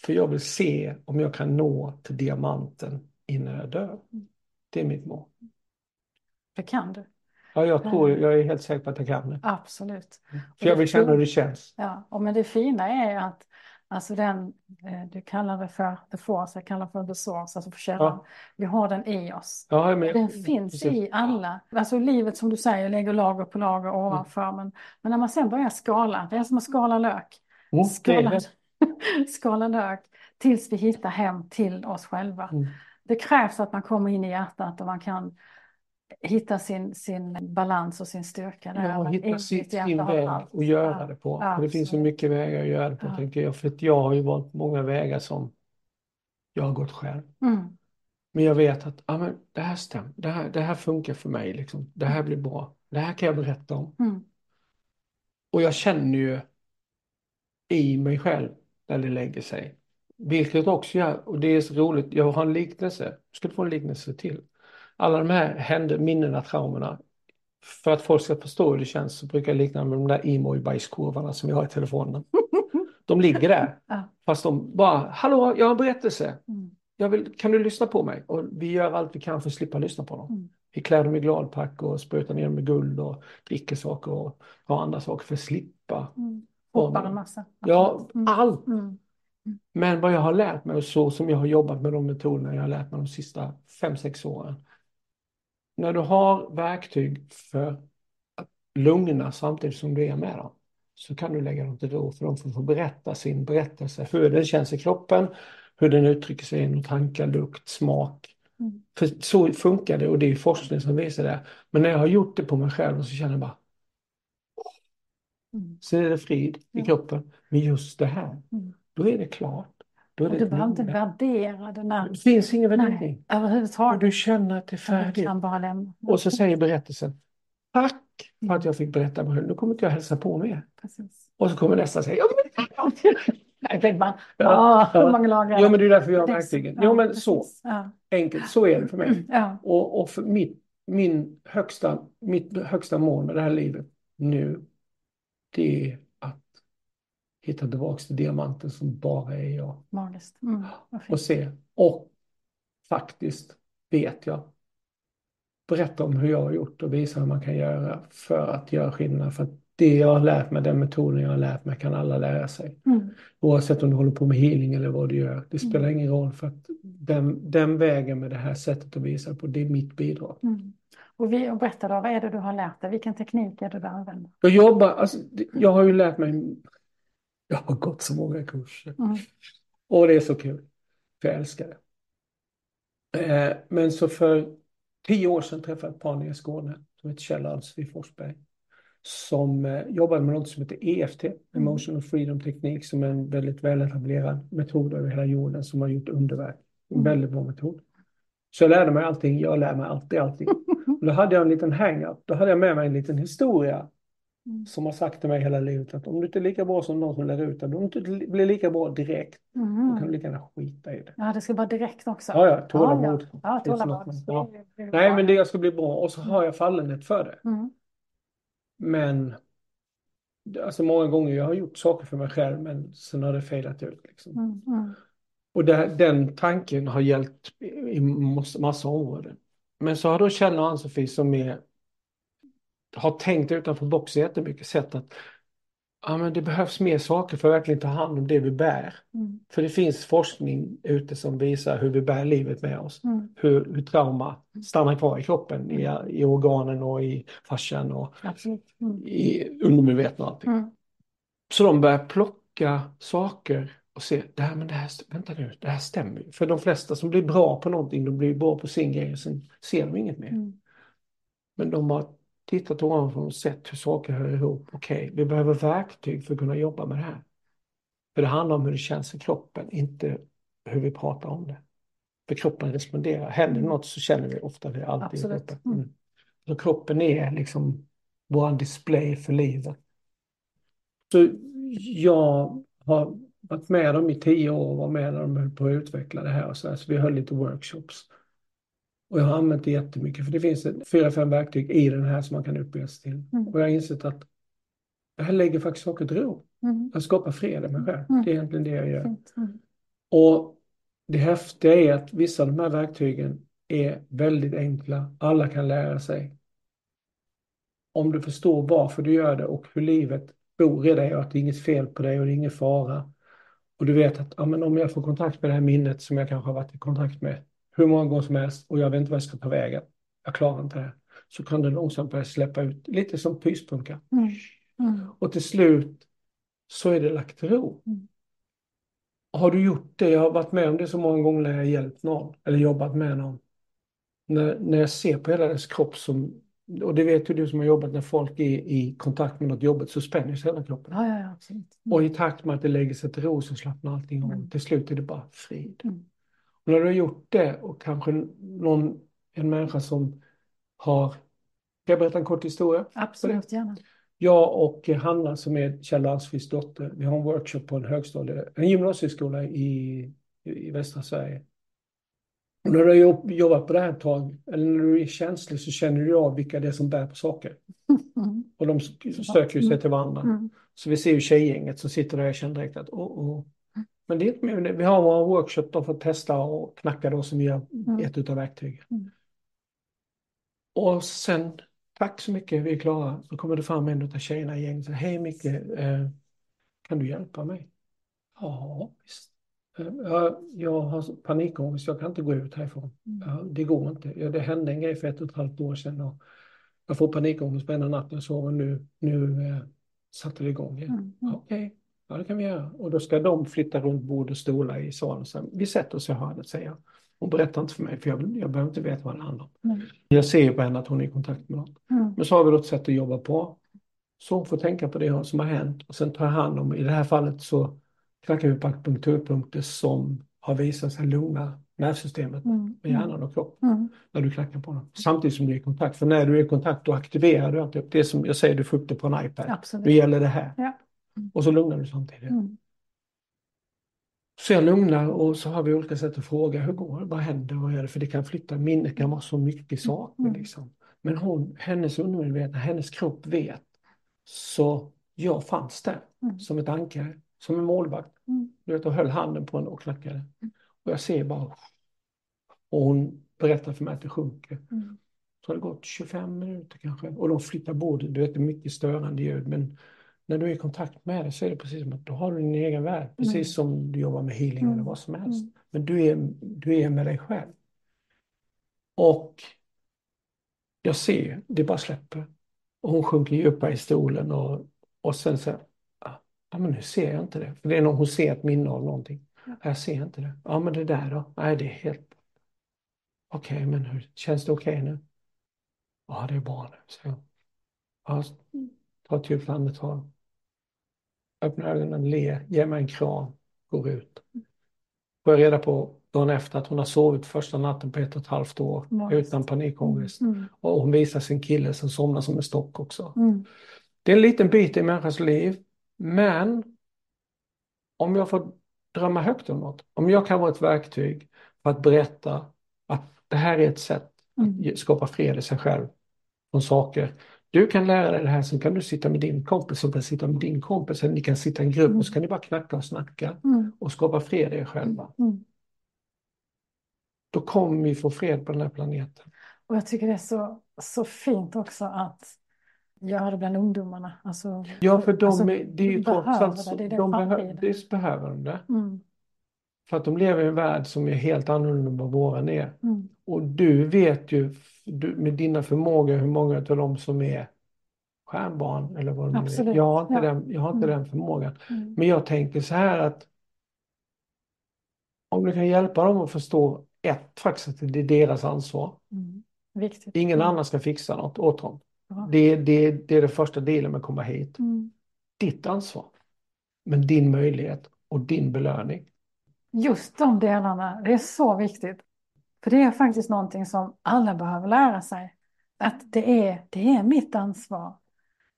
För jag vill se om jag kan nå till diamanten innan jag dör. Det är mitt mål. Det kan du. Ja, jag tror, jag är helt säker på att jag kan det. Absolut. För jag vill känna hur det känns. Ja, och men det fina är att alltså den, eh, du kallar det för the force, jag kallar det för the source, alltså för källan. Ja. Vi har den i oss. Ja, men, Den finns precis. i alla, alltså livet som du säger lägger lager på lager ovanför, men, men när man sen börjar skala, det är som att skala lök. Mm, är Skala, skala lök tills vi hittar hem till oss själva. Mm. Det krävs att man kommer in i hjärtat och man kan hitta sin, sin balans och sin styrka där. Ja, hitta sitt, sin väg allt. att göra Ja, det på. ja, det finns så mycket vägar att göra det på, Ja. tänker jag. För att jag har ju valt många vägar som jag har gått själv. Mm. Men jag vet att ja, men det här stämmer. Det här, det här funkar för mig. Liksom. Det här blir bra. Det här kan jag berätta om. Mm. Och jag känner ju i mig själv när det lägger sig. Vilket också gör, och det är så roligt, jag har en liknelse. Jag skulle få en liknelse till. Alla de här händer, minnena, traumorna. För att folk ska förstå hur det känns så brukar jag likna med de där emo-bajskorvarna som jag har i telefonen. De ligger där. Fast de bara, hallå, jag har en berättelse. Mm. Vill, kan du lyssna på mig? Och vi gör allt vi kan för att slippa lyssna på dem. Mm. Vi klär dem i gladpack och sprutar ner dem med guld och dricker saker och har andra saker för att slippa. Mm. Hoppar en massa. Ja, Mm. allt. Mm. Men vad jag har lärt mig och så som jag har jobbat med de metoderna jag har lärt mig de sista fem sex åren. När du har verktyg för att lugna samtidigt som du är med dem så kan du lägga dem till ro för de får få berätta sin berättelse, hur den känns i kroppen, hur den uttrycker sig genom tankar, lukt, smak. Mm. För så funkar det och det är forskning som visar det. Men när jag har gjort det på mig själv så känner jag bara, Mm. så är det frid i kroppen. Men just det här, Mm. då är det klart. Då Och du behöver inte värdera den här. Det finns ingen Nej, värdering. Och överhuvudtaget. du känner att det är färdigt. bara. Och så säger berättelsen, tack för att jag fick berätta mig själv. Nu kommer inte jag hälsa på mer. Precis. Och så kommer nästa säga, ja men, Nej, tänker man. Ja, hur många men det är därför jag har verktygen. ja, Jo men så. Ja. enkelt, så är det för mig. Ja. Och, och för mitt, min högsta, mitt högsta mål med det här livet nu, det är hitta tillbaka till diamanten som bara är jag. Magiskt. Mm. och se. Och faktiskt vet jag. Berätta om hur jag har gjort och visa hur man kan göra för att göra skillnad. För att det jag har lärt mig, den metoden jag har lärt mig kan alla lära sig. Mm. Oavsett om du håller på med healing eller vad du gör. Det spelar ingen roll för att den, den vägen med det här sättet att visa på, det är mitt bidrag. Mm. Och, vi, och berätta då, vad är det du har lärt dig? Vilken teknik är det du använder? Jag jobbar, alltså, jag har ju lärt mig, jag har gått så många kurser. Mm. Och det är så kul. För jag älskar det. Eh, men så för tio år sedan träffade jag ett par nere i Skåne som heter Kjell Alsvig Forsberg. Som eh, jobbade med något som heter EFT, Emotional Freedom Teknik, som är en väldigt väletablerad metod över hela jorden som har gjort underverk. En Mm. väldigt bra metod. Så jag lärde mig allting, jag lär mig alltid allting. Och då hade jag en liten hang-up, då hade jag med mig en liten historia Mm. som har sagt till mig hela livet att om du inte är lika bra som någon som lär ut dig, om du inte blir lika bra direkt, då kan du Mm. lika gärna skita i det. Ja, det ska vara direkt också. Ja, ja, tålamod. Ja, ja. ja Det tålamod. Det Ja. det Nej, men det jag ska bli bra och så har jag fallenhet för det. Mm. Men alltså många gånger jag har gjort saker för mig själv, men sen har det fejlat ut. Liksom. Mm. Mm. Och det, den tanken har hjälpt i massa, massa områden. Men så har då Kjell och Ann-Sofie som är, har tänkt utanför boxen jättemycket, sett att ja, men det behövs mer saker för att verkligen ta hand om det vi bär. Mm. För det finns forskning ute som visar hur vi bär livet med oss. Mm. Hur, hur trauma stannar kvar i kroppen, i, i organen och i fascian och. Mm. i undermedvetna och allting. Mm. Så de börjar plocka saker och se, det här, men det här, vänta nu, det här stämmer ju. För de flesta som blir bra på någonting, de blir bra på sin grej och sen ser de inget mer. Mm. Men de har tittat ovanifrån och sett hur saker hör ihop. Okej, vi behöver verktyg för att kunna jobba med det här. För det handlar om hur det känns i kroppen, inte hur vi pratar om det. För kroppen responderar. Händer något så känner vi ofta det alltid i Absolut. kroppen. Mm. Så kroppen är liksom vår display för livet. Så jag har varit med dem i tio år och var med när de höll på att utveckla det här. Och så, här, så vi höll lite workshops. Och jag har använt det jättemycket för det finns fyra, fem verktyg i den här som man kan utbildas till. Mm. Och jag har insett att det här lägger faktiskt saker till ro. Mm. Jag skapar fred i mig själv. Mm. Det är egentligen det jag gör. Mm. Och det häftiga är att vissa av de här verktygen är väldigt enkla. Alla kan lära sig. Om du förstår varför du gör det och hur livet bor i dig och att det är inget fel på dig och det är ingen fara. Och du vet att ja, men om jag får kontakt med det här minnet som jag kanske har varit i kontakt med hur många gånger som helst och jag vet inte vad jag ska ta vägen. Jag klarar inte det. Så kan det långsamt börja släppa ut, lite som pyspunka. Mm. Mm. Och till slut så är det lagt till ro. Mm. Har du gjort det? Jag har varit med om det så många gånger när jag hjälpt någon eller jobbat med någon. När, när jag ser på hela dess kropp som, och det vet ju du som har jobbat när folk är i kontakt med något jobbigt så spänner sig hela kroppen. Ja, ja, absolut. Mm. Och i takt med att det lägger sig till ro så slappnar allting av. Mm. Till slut är det bara frid. Och när du har gjort det och kanske någon, en människa som har, ska jag berätta en kort historia? Absolut, gärna. Jag och Hanna som är Kjell Alsviks dotter, vi har en workshop på en högstadie, en gymnasieskola i, i västra Sverige. Och när du har jobb- jobbat på det här ett tag, eller när du är känslig så känner du av vilka det är som bär på saker. Mm. Och de söker sig till varandra. Mm. Så vi ser ju tjejgänget som sitter där och jag känner direkt att åh, åh. Men det är. Vi har våra workshop, de får testa och knacka då som gör Mm. ett utav verktygen. Mm. Och sen, tack så mycket, vi är klara. Så kommer det fram en av tjejerna i gänget och hej Micke, eh, kan du hjälpa mig? Ja, visst. Ja, jag har panikångest, jag kan inte gå ut härifrån. Mm. Det går inte. Ja, det hände en grej för ett och ett halvt år sedan och jag får panikångest på ena natten och sover nu. Nu eh, satte det igång igen. Mm. Mm. Okej, ja det kan vi göra. Och då ska de flytta runt bord och stolar i salen. Så vi sätter oss i hörnet, säger jag. Hon berättar inte för mig, för jag, jag behöver inte veta vad det handlar om. Mm. Jag ser ju på henne att hon är i kontakt med något. Mm. Men så har vi då ett sätt att jobba på. Så hon får tänka på det som har hänt och sen tar jag hand om, i det här fallet så knackar vi på akupunkturpunkter som har visat sig lugna nervsystemet Mm. med hjärnan och kropp Mm. när du knackar på dem. Samtidigt som du är i kontakt. För när du är i kontakt då aktiverar du alltid det som jag säger, du får upp det på en iPad. Absolut. Nu gäller det här. Ja. Och så lugnar du samtidigt. Mm. Så jag lugnar och så har vi olika sätt att fråga, hur går det, vad händer, vad är det? För det kan flytta, minnet kan vara så mycket saker Mm. liksom. Men hon, hennes undermedvetna, hennes kropp vet. Så jag fanns där Mm. som ett ankare, som en målvakt. Mm. Du vet, och höll handen på henne och knackade. Och jag ser bara, och hon berättar för mig att det sjunker. Mm. Så har det gått 25 minuter kanske. Och de flyttar bordet. Du vet, det är mycket störande ljud. Men när du är i kontakt med det så är det precis som att då har du din egen värld. Precis Mm. som du jobbar med healing Mm. eller vad som helst. Mm. Men du är, du är med dig själv. Och jag ser, det bara släpper. Och hon sjunker djupare i stolen och, och sen så, ah, ja men nu ser jag inte det. För det är när hon ser ett minne av någonting. Ja. Jag ser inte det. Ja men det där då? Nej det är helt... Okej men hur, känns det okej nu? Ja det är bra nu, så jag. Ja, ta ett djupt andetag. Öppna ögonen, le, ge mig en kram, går ut. Får jag reda på dagen efter att hon har sovit första natten på ett och ett halvt år Magiskt. utan panikångest. Mm. Och hon visar sin kille som somnar som en stock också. Mm. Det är en liten bit i människans liv. Men om jag får drömma högt om något. Om jag kan vara ett verktyg för att berätta att det här är ett sätt Mm. att ge- skapa fred i sig själv från saker. Du kan lära dig det här, sen kan du sitta med din kompis som kan sitta med din kompis. Eller ni kan sitta i en grupp och så kan ni bara knacka och snacka Mm. och skapa fred i er själva. Mm. Då kommer vi få fred på den här planeten. Och jag tycker det är så, så fint också att göra det bland ungdomarna. Alltså, Ja, för de, alltså, är- det är ju trots behöver allt, de behö, framtiden. visst behöver de det. Mm, För att de lever i en värld som är helt annorlunda än vad våran är. mm, Och du vet ju du, med dina förmågor hur många av dem som är stjärnbarn eller vad de nu är. Absolut, Jag har inte, ja. den, jag har inte Mm. den förmågan. mm. Men jag tänker så här att om du kan hjälpa dem att förstå ett, faktiskt att det är deras ansvar. Mm. Ingen Mm, annan ska fixa något åt dem. Det, det, det är det första delen med att komma hit. Mm. Ditt ansvar. Men din möjlighet och din belöning. Just de delarna, det är så viktigt. För det är faktiskt någonting som alla behöver lära sig. Att det är, det är mitt ansvar.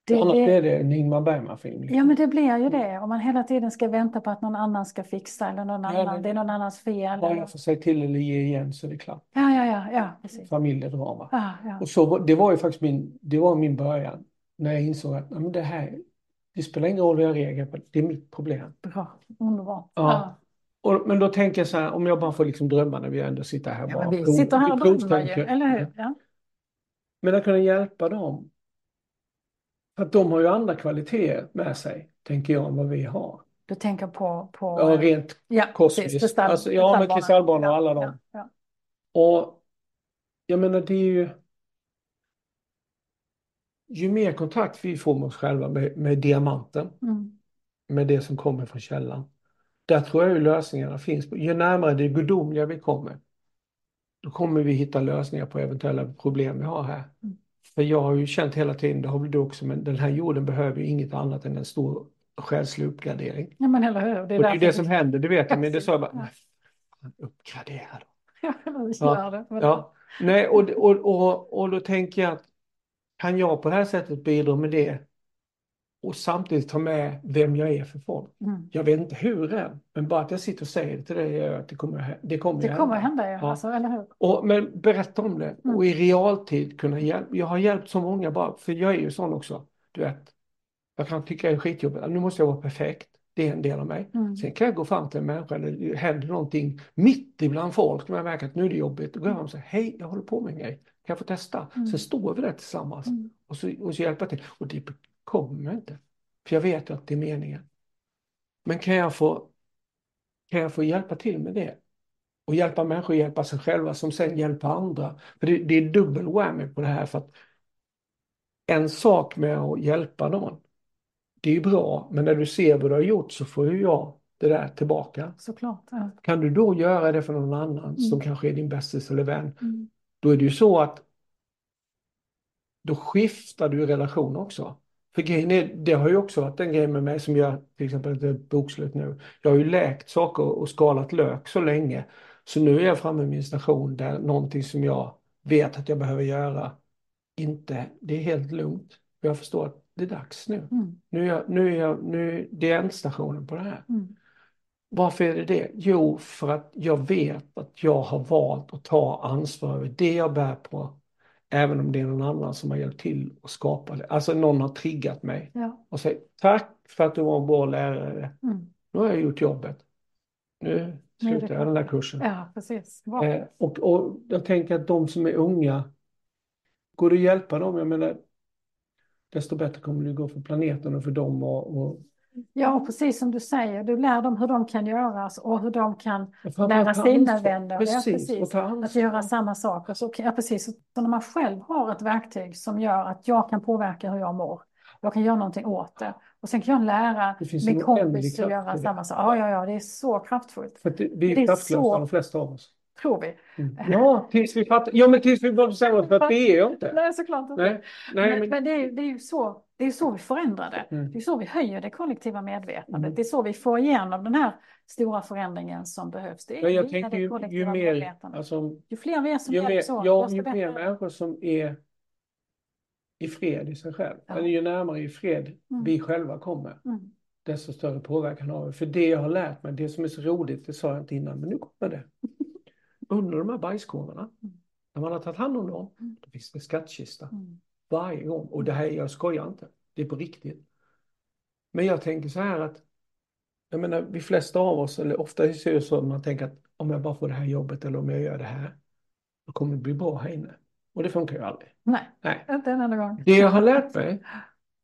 Det Annars är, blir det en Ingmar Bergman-film. liksom. ja, men det blir ju det. Om man hela tiden ska vänta på att någon annan ska fixa eller någon Ja, annan, det- det är någon annans fel. Bara jag får säga till eller ge igen så är det klart. Ja, ja, ja, ja, precis. Familjedrama. Ja, ja. Och så, det var ju faktiskt min, det var min början. När jag insåg att ja, men det här, det spelar ingen roll vad jag reagerar på, det är mitt problem. Bra, underbart. Ja. Och, men då tänker jag så här, om jag bara får liksom drömma när vi ändå sitter här bara. vi prov- sitter här och drömmer ju, eller hur? Ja. Men att kunna hjälpa dem. För att de har ju andra kvaliteter med sig, tänker jag, än vad vi har. Du tänker på... på Ja, rent ja, kosmiskt. precis, kristall- Alltså, ja, med kristallbarnen och alla dem. ja, Och jag menar, det är ju... Ju mer kontakt vi får med oss själva, med, med diamanten. Mm. med det som kommer från källan. Där tror jag lösningarna finns. Ju närmare det gudomliga vi kommer, då kommer vi hitta lösningar på eventuella problem vi har här. Mm. För jag har ju känt hela tiden, det har väl du också, men den här jorden behöver ju inget annat än en stor själslig uppgradering. ja, men eller hur? Det är Och det är det som händer, det vet jag, men det sa jag bara, nej, fan, uppgradera då. Ja, det. Ja, nej, och, och, och, och då tänker jag att kan jag på det här sättet bidra med det och samtidigt ta med vem jag är för folk. Mm. Jag vet inte hur än, men bara att jag sitter och säger det till dig att det kommer, det kommer Det att kommer hända, ja. Alltså, eller hur? Och, men berätta om det Mm. och i realtid kunna hjälpa. Jag har hjälpt så många bara, för jag är ju sån också. Du vet, jag kan tycka det är skitjobbigt. Nu måste jag vara perfekt. Det är en del av mig. Mm. Sen kan jag gå fram till en människa eller det händer någonting mitt ibland folk. När jag märker att nu är det jobbigt. Då går jag fram och säger, hej, jag håller på med en grej. Kan jag få testa? Mm. Sen står vi där tillsammans Mm. och, så, och så hjälpa till. Och det kommer inte. För jag vet att det är meningen. Men kan jag få, kan jag få hjälpa till med det? Och hjälpa människor att hjälpa sig själva som sen hjälper andra. För det, det är dubbel whammy på det här. För att en sak med att hjälpa någon, det är bra. Men när du ser vad du har gjort så får ju jag det där tillbaka. Såklart. Ja. Kan du då göra det för någon annan som kanske är din bästis eller vän, Mm. då är det ju så att då skiftar du relation också. För grejen är, det har ju också varit en grej med mig som gör till exempel ett bokslut nu. Jag har ju läkt saker och skalat lök så länge. Så nu är jag framme vid min station där någonting som jag vet att jag behöver göra inte, det är helt lugnt. Jag förstår att det är dags nu. Mm. Nu är jag, nu är jag, nu, det är ändstationen på det här. Mm. Varför är det det? Jo, för att jag vet att jag har valt att ta ansvar över det jag bär på. Även om det är någon annan som har hjälpt till att skapa det. Alltså någon har triggat mig Ja. och säger tack för att du var en bra lärare. Mm. Nu har jag gjort jobbet. Nu slutar jag den där kursen. ja, precis. Bra. Eh, och, och jag tänker att de som är unga, går det att hjälpa dem? Jag menar, desto bättre kommer det gå för planeten och för dem. Och, och, Ja, precis som du säger, du lär dem hur de kan göras och hur de kan lära sina vänner. Ja, Precis, precis. och ta Att göra samma saker. Så, ja, precis. Så när man själv har ett verktyg som gör att jag kan påverka hur jag mår. Jag kan göra någonting åt det. Och sen kan jag lära Det min kompis att göra det. samma sak. Ja, ja, ja, det är så kraftfullt. För det, vi Det är är kraftlösa så- de flesta av oss. Tror vi. Mm. Ja, tills vi fattar. Ja, men tills vi bestämmer oss för att det är jag inte. Nej, såklart inte. Nej, nej, men, men men det, är, ju- det är ju så, det är så vi förändrar det. Mm. Det är så vi höjer det kollektiva medvetandet. Mm. Det är så vi får igenom den här stora förändringen som behövs. Det är ja, jag tänker ju, ju mer, alltså, Ju fler vi är som ju mer, hjälps åt, ja, ju bättre. människor som är i fred i sig själv, Ja. eller ju närmare i fred Mm. vi själva kommer, Mm. desto större påverkan har vi. För det jag har lärt mig, det som är så roligt, det sa jag inte innan, men nu kommer det. Under de här bajskorvarna, när man har tagit hand om dem, Mm. då finns det en skattkista. Mm. Varje gång. Och det här, jag skojar inte. Det är på riktigt. Men jag tänker så här att, jag menar, vi flesta av oss, eller ofta ser det så att man tänker att om jag bara får det här jobbet eller om jag gör det här, då kommer det bli bra här inne. Och det funkar ju aldrig. Nej, Nej. inte en enda gång. Det jag har lärt mig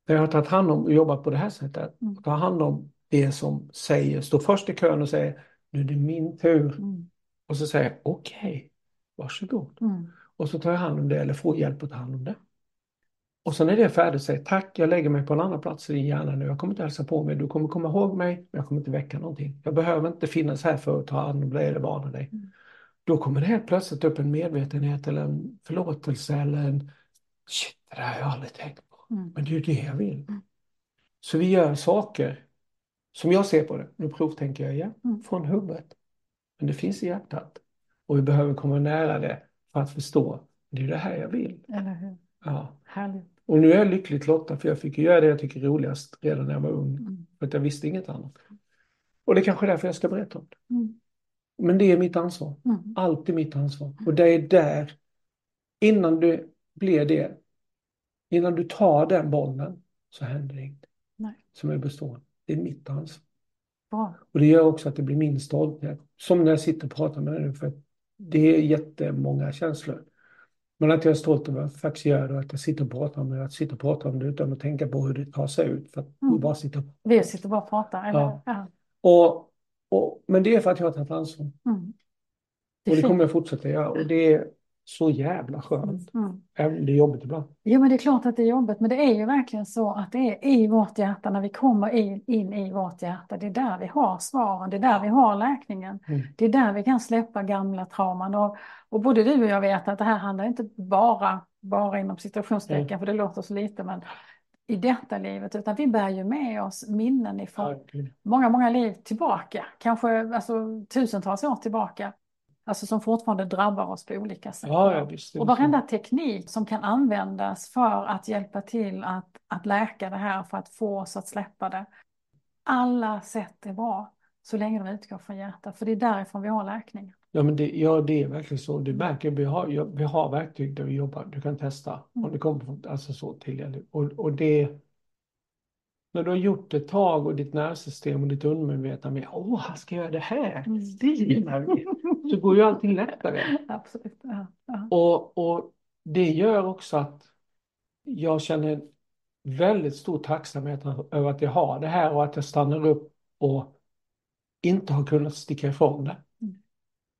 när jag har tagit hand om och jobbat på det här sättet, Mm. ta hand om det som säger, står först i kön och säger nu är det min tur. Mm. Och så säger jag okej, varsågod. Mm. Och så tar jag hand om det eller får hjälp att ta hand om det. Och sen är det färdigt, säger tack, jag lägger mig på en annan plats i din hjärna nu. Jag kommer inte hälsa på mig, du kommer komma ihåg mig, men jag kommer inte väcka någonting. Jag behöver inte finnas här för att ta hand om dig eller varna dig. Mm. Då kommer det helt plötsligt upp en medvetenhet eller en förlåtelse eller en shit, det där har jag aldrig tänkt på. Mm. Men det är ju det jag vill. Så vi gör saker som jag ser på det. Nu provtänker jag igen, Mm. från huvudet. Men det finns i hjärtat. Och vi behöver komma nära det för att förstå. Det är det här jag vill. Eller hur? Ja. Härligt. Och nu är jag lyckligt lottad för jag fick göra det jag tycker är roligast redan när jag var ung. Mm. För att jag visste inget annat. Och det är kanske är därför jag ska berätta om det. Mm. Men det är mitt ansvar. Mm. Alltid mitt ansvar. Och det är där, innan du blir det, innan du tar den bollen så händer det inget Nej. som är bestående. Det är mitt ansvar. Och det gör också att det blir min stolthet. Som när jag sitter och pratar med dig för det är jättemånga känslor. Men att jag är stolt över att jag faktiskt gör och att jag sitter och pratar om det, att sitta och prata om det utan att tänka på hur det tar sig ut. För att vi Mm. bara sitter och Vi sitter bara och pratar. Eller? Ja. Ja. och, och, Men det är för att jag har tagit ansvar. Mm. Och det kommer jag fortsätta göra. Och det är så jävla skönt. Mm. Även om det är jobbigt ibland. Jo, men det är klart att det är jobbigt, men det är ju verkligen så att det är i vårt hjärta, när vi kommer in, in i vårt hjärta, det är där vi har svaren, det är där vi har läkningen. Mm. Det är där vi kan släppa gamla trauman. Och, och både du och jag vet att det här handlar inte bara, bara inom situationstecken, Mm. för det låter så lite, men i detta livet, utan vi bär ju med oss minnen ifrån Verkligen. många, många liv tillbaka, kanske alltså, tusentals år tillbaka, alltså som fortfarande drabbar oss på olika sätt. Ja, ja, visst. Och varenda teknik som kan användas för att hjälpa till att, att läka det här, för att få oss att släppa det. Alla sätt är bra, så länge de utgår från hjärtat, för det är därifrån vi har läkningen. Ja, men det, ja, det är verkligen så. Du märker, vi har, vi har verktyg där vi jobbar. Du kan testa Mm. om det kommer från, alltså så tillgängligt. Och, och det, när du har gjort det ett tag och ditt nervsystem och ditt undermedvetna med, åh, han ska göra det här, Mm. Så går ju allting lättare. Absolut. Ja, ja. Och, och det gör också att jag känner väldigt stor tacksamhet över att jag har det här och att jag stannar upp och inte har kunnat sticka ifrån det. Mm.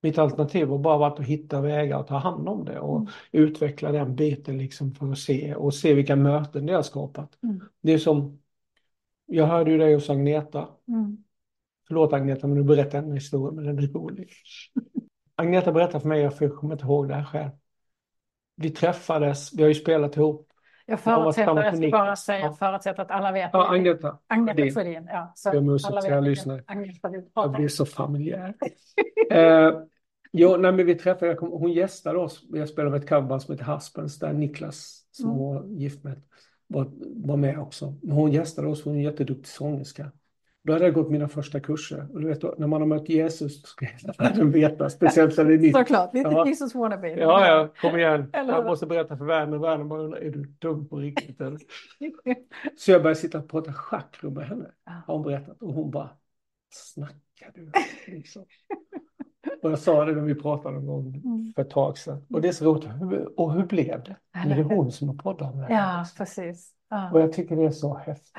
Mitt alternativ har bara varit att hitta vägar och ta hand om det och Mm. utveckla den biten liksom för att se och se vilka möten det har skapat. Mm. Det är som, jag hörde ju dig hos Agneta. Mm. Förlåt Agneta, men du berättar en historia, men den är rolig. Agneta berättade för mig, för jag kommer inte ihåg det här själv. Vi träffades, vi har ju spelat ihop. Jag förutsätter, jag ska bara säga, Ja. förutsätter att alla vet. Ja, Agneta. Agneta Sjödin. Ja. Så Jag ber om ursäkt till alla lyssnare. Jag blir så familjär. eh, jo, nej, men vi träffade, kom, hon gästade oss. Jag spelade med ett coverband som heter Haspens, där Niklas, som Mm. var gift med, var, var med också. Men hon gästade oss, hon är en jätteduktig sångerska. Då hade jag gått mina första kurser. Och du vet, när man har mött Jesus, så ska hela världen veta, speciellt när det är nytt. Såklart, lite Ja. Jesus wannabe. Ja, ja, kom igen. Eller Jag måste berätta för världen och världen bara undrar, är du dum på riktigt eller? Så jag började sitta och prata schack med henne, har hon berättat. Och hon bara, snackar du? Liksom. Och jag sa det när vi pratade en gång Mm. för ett tag sedan. Och det är så roligt. Och hur blev det? Men det är hon som har poddat om det. Ja, precis. Ja. Och jag tycker det är så häftigt.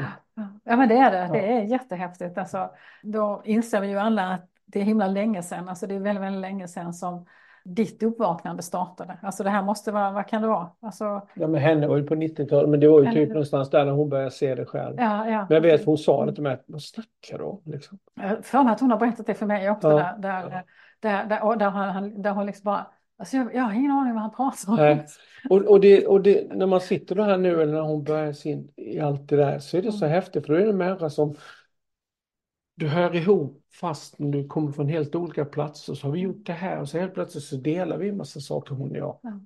Ja. men det är det. Det är jättehäftigt. Alltså, då inser vi ju alla att det är himla länge sedan, alltså det är väldigt, väldigt länge sedan som ditt uppvaknande startade. Alltså det här måste vara, vad kan det vara? Alltså, Ja, men henne var ju på 90-talet, men det var ju typ någonstans där när hon började se det själv. ja, ja. Men jag vet, hon sa det till mig, vad snackar du om? Liksom. För mig att hon har berättat det för mig också, Ja. där, där. Där, där, och där, han, där hon liksom bara, alltså jag, jag har ingen aning vad han pratar om. Nej. Och, och, det, och det, när man sitter då här nu eller när hon börjar sin i allt det där så är det så Mm. häftigt för då är det en människa som du hör ihop fast du kommer från helt olika platser så har vi gjort det här och så helt plötsligt så delar vi en massa saker hon och jag. Ja.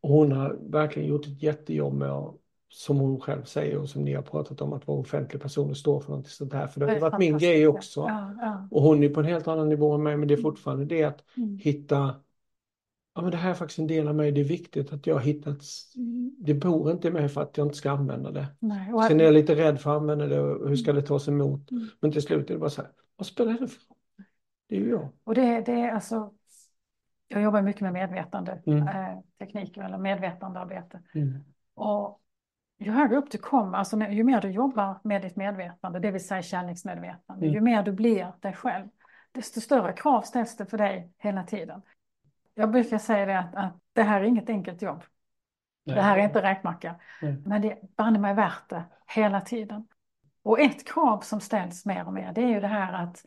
Och hon har verkligen gjort ett jättejobb med att, som hon själv säger och som ni har pratat om att vara offentlig person och stå för något sånt här. För det har är varit min grej också. Ja, ja. Och hon är på en helt annan nivå än mig men det är fortfarande det att Mm. hitta Ja, men det här är faktiskt en del av mig. Det är viktigt att jag hittat. Det bor inte i mig för att jag inte ska använda det. Nej, och, Sen är jag lite rädd för att använda det och hur ska det tas emot? Mm. Men till slut är det bara så här. Vad spelar det för? Det är ju jag. och det, det är alltså, jag jobbar mycket med medvetande Mm. eh, tekniker eller medvetandearbete. Mm. Och ju högre upp du kommer, alltså ju mer du jobbar med ditt medvetande, det vill säga kärleksmedvetande, Mm. ju mer du blir dig själv, desto större krav ställs det för dig hela tiden. Jag brukar säga det att, att det här är inget enkelt jobb. Det här är inte räkmacka. Nej. Men det är banne mig värt det hela tiden. Och ett krav som ställs mer och mer, det är ju det här att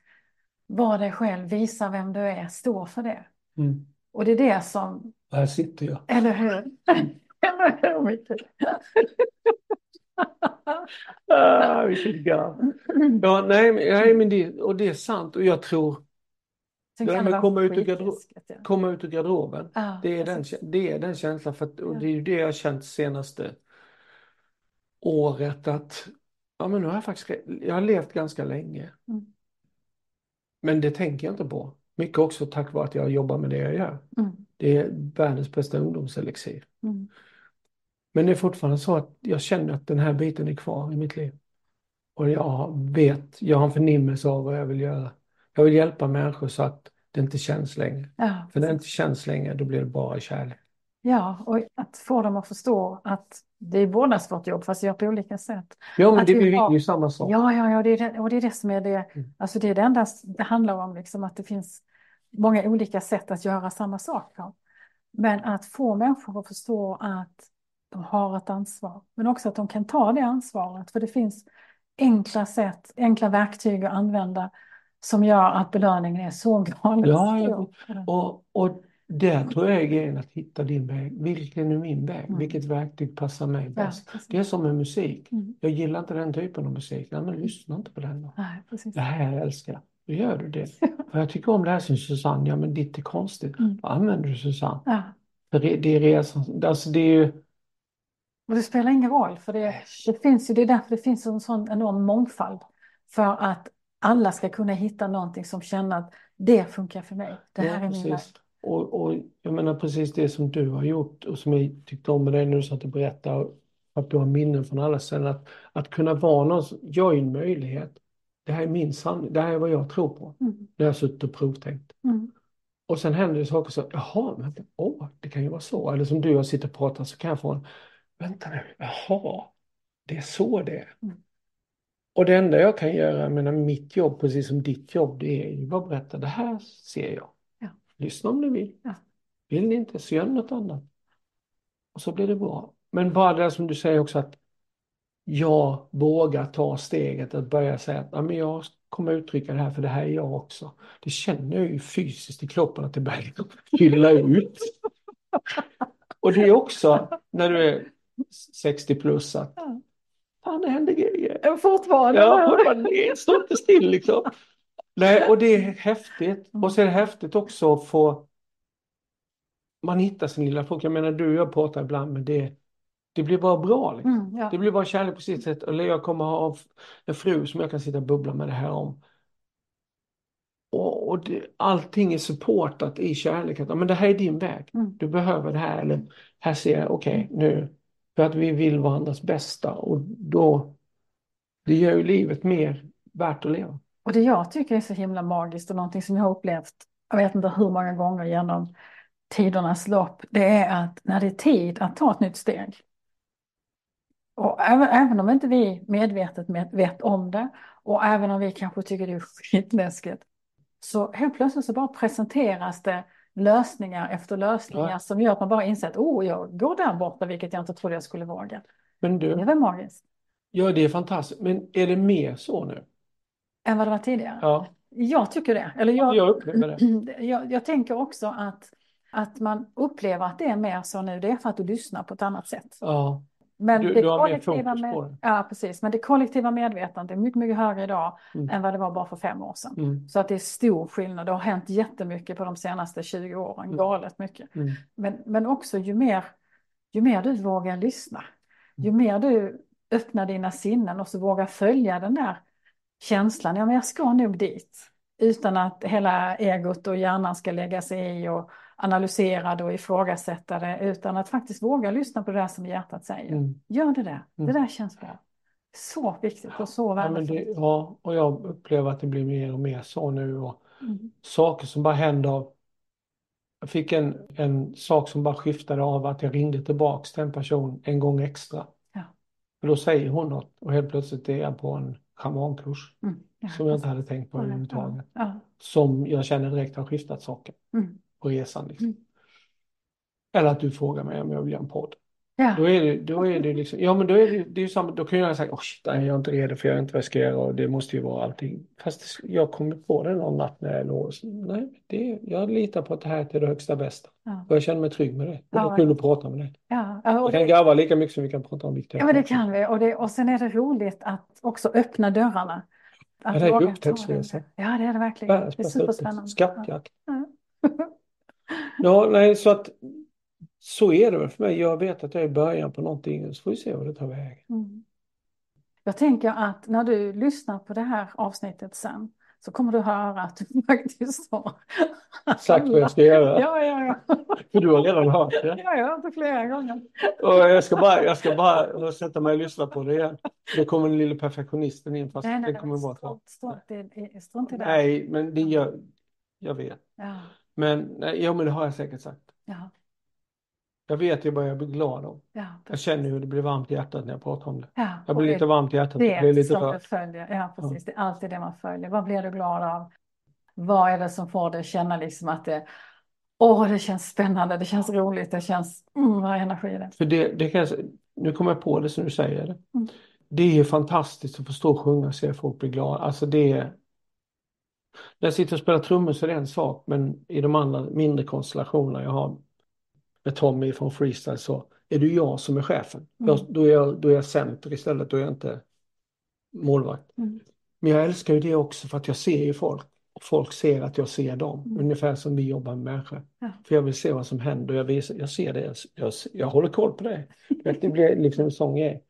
vara dig själv, visa vem du är, stå för det. Mm. Och det är det som, Här sitter jag. eller hur? eller hur Micke? Ah, vilket garv. Ja, nej, nej, men det, och det är sant. Och jag tror, Sen det vara komma ut ur ja. komma ut ur garderoben. Ja, Det är den, det är den känslan. För att, och det är ju det jag har känt senaste året. Att ja, men nu har jag faktiskt, jag har levt ganska länge. Mm. Men det tänker jag inte på. Mycket också tack vare att jag jobbar med det jag gör. Mm, Det är världens bästa ungdomselixir. mm, Men det är fortfarande så att jag känner att den här biten är kvar i mitt liv. Och jag vet, jag har en förnimmelse av vad jag vill göra. Jag vill hjälpa människor så att det inte känns längre. ja, För när det inte känns längre, då blir det bara kärlek. ja, och att få dem att förstå att det är bådas vårt jobb, fast vi gör på olika sätt. Ja, men Att det blir har- ju samma sak. Ja, ja, ja, det är det, och det är det som är det, Mm. alltså det är det enda det handlar om, liksom att det finns många olika sätt att göra samma sak på. Men att få människor att förstå att de har ett ansvar, men också att de kan ta det ansvaret, för det finns enkla sätt, enkla verktyg att använda som gör att belöningen är så galet Ja, ja. Och, och där tror jag är grejen att hitta din väg. Vilken är min väg? Mm. Vilket verktyg passar mig Ja, bäst? precis. Det är som med musik. Mm. Jag gillar inte den typen av musik. Nej, men lyssna inte på den då. Nej. Det här älskar jag. Då gör du det. För jag tycker om det här som Susanne. Ja, men ditt är konstigt. Mm. Då använder du Susanne. Ja. För det, det är resan. Alltså det är ju... Och det spelar ingen roll, för det, det finns ju, det är därför det finns en sån enorm mångfald. För att alla ska kunna hitta någonting som känner att det funkar för mig. Det här Ja, är min väg. precis. Och, och jag menar precis det som du har gjort och som jag tyckte om med dig när du satt och berättade. Att du har minnen från alla ställen. Att, att kunna vara någon, jag är en möjlighet. Det här är min sanning. Det här är vad jag tror på. Mm. När jag har suttit och provtänkt. Mm. Och sen händer det saker så, jaha, men åh, det kan ju vara så. Eller som du jag sitter och pratar så kan jag få en, vänta nu, jaha, det är så det är. Mm. Och det enda jag kan göra, jag menar mitt jobb, precis som ditt jobb, det är ju bara att berätta, det här ser jag. Ja. Lyssna om ni vill. Ja. Vill ni inte, så gör ni något annat. Och så blir det bra. Men bara det som du säger också att jag vågar ta steget att börja säga att ja, men jag kommer uttrycka det här för det här är jag också. Det känner jag ju fysiskt i kroppen att det börjar fylla ut. Och det är också när du är 60 plus att Ja. fan det händer grejer. Fortfarande. Ja, man det står inte still liksom. Nej, och det är häftigt. Och så är det häftigt också att få man hittar sin lilla folk. Jag menar du och jag pratar ibland men det, det blir bara bra liksom. Mm, ja. Det blir bara kärlek på sitt sätt. Eller jag kommer ha en fru som jag kan sitta och bubbla med det här om. Och, och det, allting är supportat i kärlek. Att, men det här är din väg. Mm. Du behöver det här. Eller här ser jag, okej nu. För att vi vill varandras bästa. Och då, det gör ju livet mer värt att leva. Och det jag tycker är så himla magiskt och någonting som jag har upplevt, jag vet inte hur många gånger genom tidernas lopp, det är att när det är tid att ta ett nytt steg. Och även, även om inte vi medvetet med, vet om det och även om vi kanske tycker det är skitläskigt, så helt plötsligt så bara presenteras det lösningar efter lösningar Ja. som gör att man bara inser att oh, jag går där borta, vilket jag inte trodde jag skulle våga. Men Det är du, väl magiskt? ja det är fantastiskt. Men är det mer så nu? Än vad det var tidigare? Ja, Jag tycker det. Eller jag, jag upplever det. Jag, jag tänker också att, att man upplever att det är mer så nu, det är för att du lyssnar på ett annat sätt. Ja, Men Du- det du kollektiva med, ja, precis. Men det kollektiva medvetandet är mycket, mycket högre idag Mm. än vad det var bara för fem år sedan. mm, Så att det är stor skillnad. Det har hänt jättemycket på de senaste 20 åren, Mm. galet mycket. mm, Men, men också ju mer, ju mer du vågar lyssna, ju Mm. mer du öppnar dina sinnen och så vågar följa den där känslan, ja men jag ska nog dit. Utan att hela egot och hjärnan ska lägga sig i och analysera det och ifrågasätta det, utan att faktiskt våga lyssna på det där som hjärtat säger. mm. Gör det där, det Mm. där känns bra. Så viktigt och så Ja, värdefullt. det, ja, och jag upplever att det blir mer och mer så nu. Och Mm. saker som bara händer Jag fick en, en sak som bara skiftade av att jag ringde tillbaks till en person en gång extra. Ja. Och då säger hon något och helt plötsligt är jag på en schamankurs Mm. Ja. som jag inte hade tänkt på överhuvudtaget. Ja. Som jag känner direkt har skiftat saker Mm. På resan. Liksom. Mm. Eller att du frågar mig om jag vill göra en podd. Ja. Då är det, då är det liksom, ja men då är det, det är samma, då kan jag säga, åh shit, nej, jag är inte redo för jag är inte vad jag ska göra och det måste ju vara allting. Fast det- jag kommer på det någon natt när jag låg nej, det, jag litar på att det här är till det högsta bästa. Ja. Och jag känner mig trygg med det. Och det Ja, är kul att prata med dig. Ja. Ja, och Vi kan det, garva lika mycket som vi kan prata om viktiga ja, men det kan vi. Och, det, och sen är det roligt att också öppna dörrarna. Att Ja, det är upptäcktsresa. det. Ja, det är det verkligen. Det är superspännande. Skattjakt. Ja. Nej, så att så är det väl för mig. Jag vet att jag är i början på någonting, så får vi se vad det tar vägen. Mm. Jag tänker att när du lyssnar på det här avsnittet sen så kommer du höra att du faktiskt har Sagt vad jag ska göra. Ja, ja, ja. För du har redan hört det. Ja, jag har hört det flera gånger. Och jag ska bara, jag ska bara sätta mig och lyssna på det igen. Då kommer den lilla perfektionisten in fast Nej, nej, det kommer vara strunt, strunt, strunt i det. Nej, men det gör, jag vet. Ja, Men, nej, ja men det har jag säkert sagt. ja, Jag vet ju vad jag blir glad av. ja. Jag känner hur det blir varmt i hjärtat när jag pratar om det. ja. Jag blir det- lite varmt i hjärtat. Det blir lite som du rörd. följer, ja precis, det är alltid det man följer. Vad blir du glad av? Vad är det som får dig att känna liksom att det, åh det känns spännande, det känns roligt, det känns, mm, vad är energi i det? För det, det kan jag, nu kommer jag på det som du säger. det. Mm. Det är fantastiskt att få stå och sjunga och se folk bli glada. Alltså det är... När jag sitter och spelar trummor så är det en sak, men i de andra mindre konstellationerna jag har med Tommy från Freestyle så är det jag som är chefen. Mm. Jag, då, är jag, då är jag center istället, då är jag inte målvakt. Mm. Men jag älskar ju det också för att jag ser ju folk. Och folk ser att jag ser dem. Mm. Ungefär som vi jobbar med människor. Ja. För jag vill se vad som händer. Jag, visar, jag ser det. Jag, jag håller koll på det. Det blir liksom en sån grej.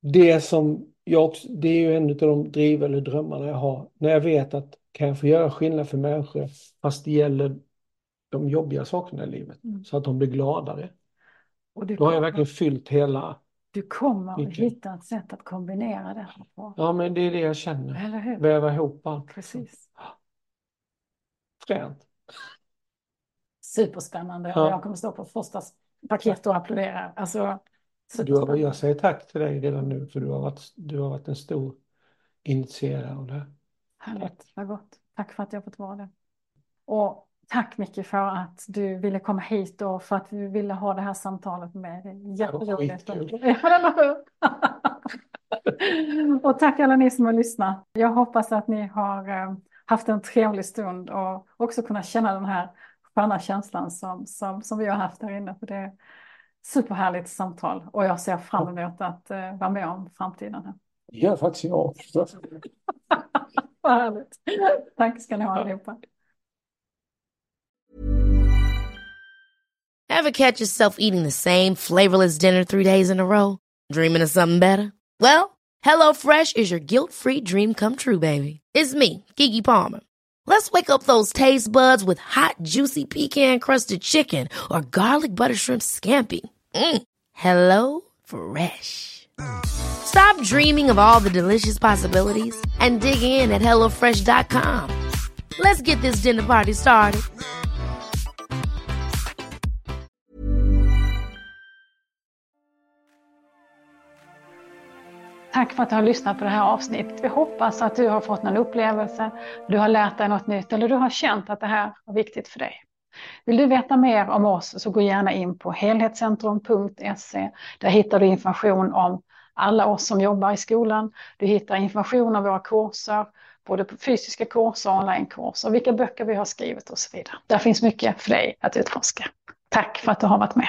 Det som jag också, det är ju en av de driv eller drömmarna jag har. När jag vet att kan jag få göra skillnad för människor fast det gäller de jobbiga sakerna i livet. Mm. Så att de blir gladare. Och Då har jag kommer, verkligen fyllt hela. du kommer att hitta ett sätt att kombinera det här på. Ja men det är det jag känner. Eller hur? Väva ihop allt. Precis. Fränt. Superspännande. Ja. Jag kommer stå på första paket och applådera. Alltså, Du har, jag säger tack till dig redan nu för du har varit, du har varit en stor initierare av det här. Härligt, vad gott. Tack för att jag fått vara det. Och tack Micke för att du ville komma hit och för att vi ville ha det här samtalet med dig. Jätteroligt. Och tack alla ni som har lyssnat. Jag hoppas att ni har eh, haft en trevlig stund och också kunnat känna den här sköna känslan som, som, som vi har haft här inne. För det superhärligt samtal och jag ser fram emot att eh, vara med om framtiden. Här. Gör faktiskt jag också. Vad härligt. Tack ska ni ha allihopa. Ever catch yourself eating the same flavorless dinner three days in a row? Dreaming of something better? Well, HelloFresh is your guilt-free dream come true, baby. It's me, Kiki Palmer. Let's wake up those taste buds with hot, juicy pecan-crusted chicken or garlic butter shrimp scampi. Mm. Hello Fresh. Stop dreaming of all the delicious possibilities and dig in at HelloFresh.com. Let's get this dinner party started. Tack för att du har lyssnat på det här avsnittet. Vi hoppas att du har fått någon upplevelse, du har lärt dig något nytt eller du har känt att det här var viktigt för dig. Vill du veta mer om oss så gå gärna in på helhetscentrum.se. Där hittar du information om alla oss som jobbar i skolan. Du hittar information om våra kurser, både på fysiska kurser och onlinekurser, vilka böcker vi har skrivit och så vidare. Där finns mycket för dig att utforska. Tack för att du har varit med.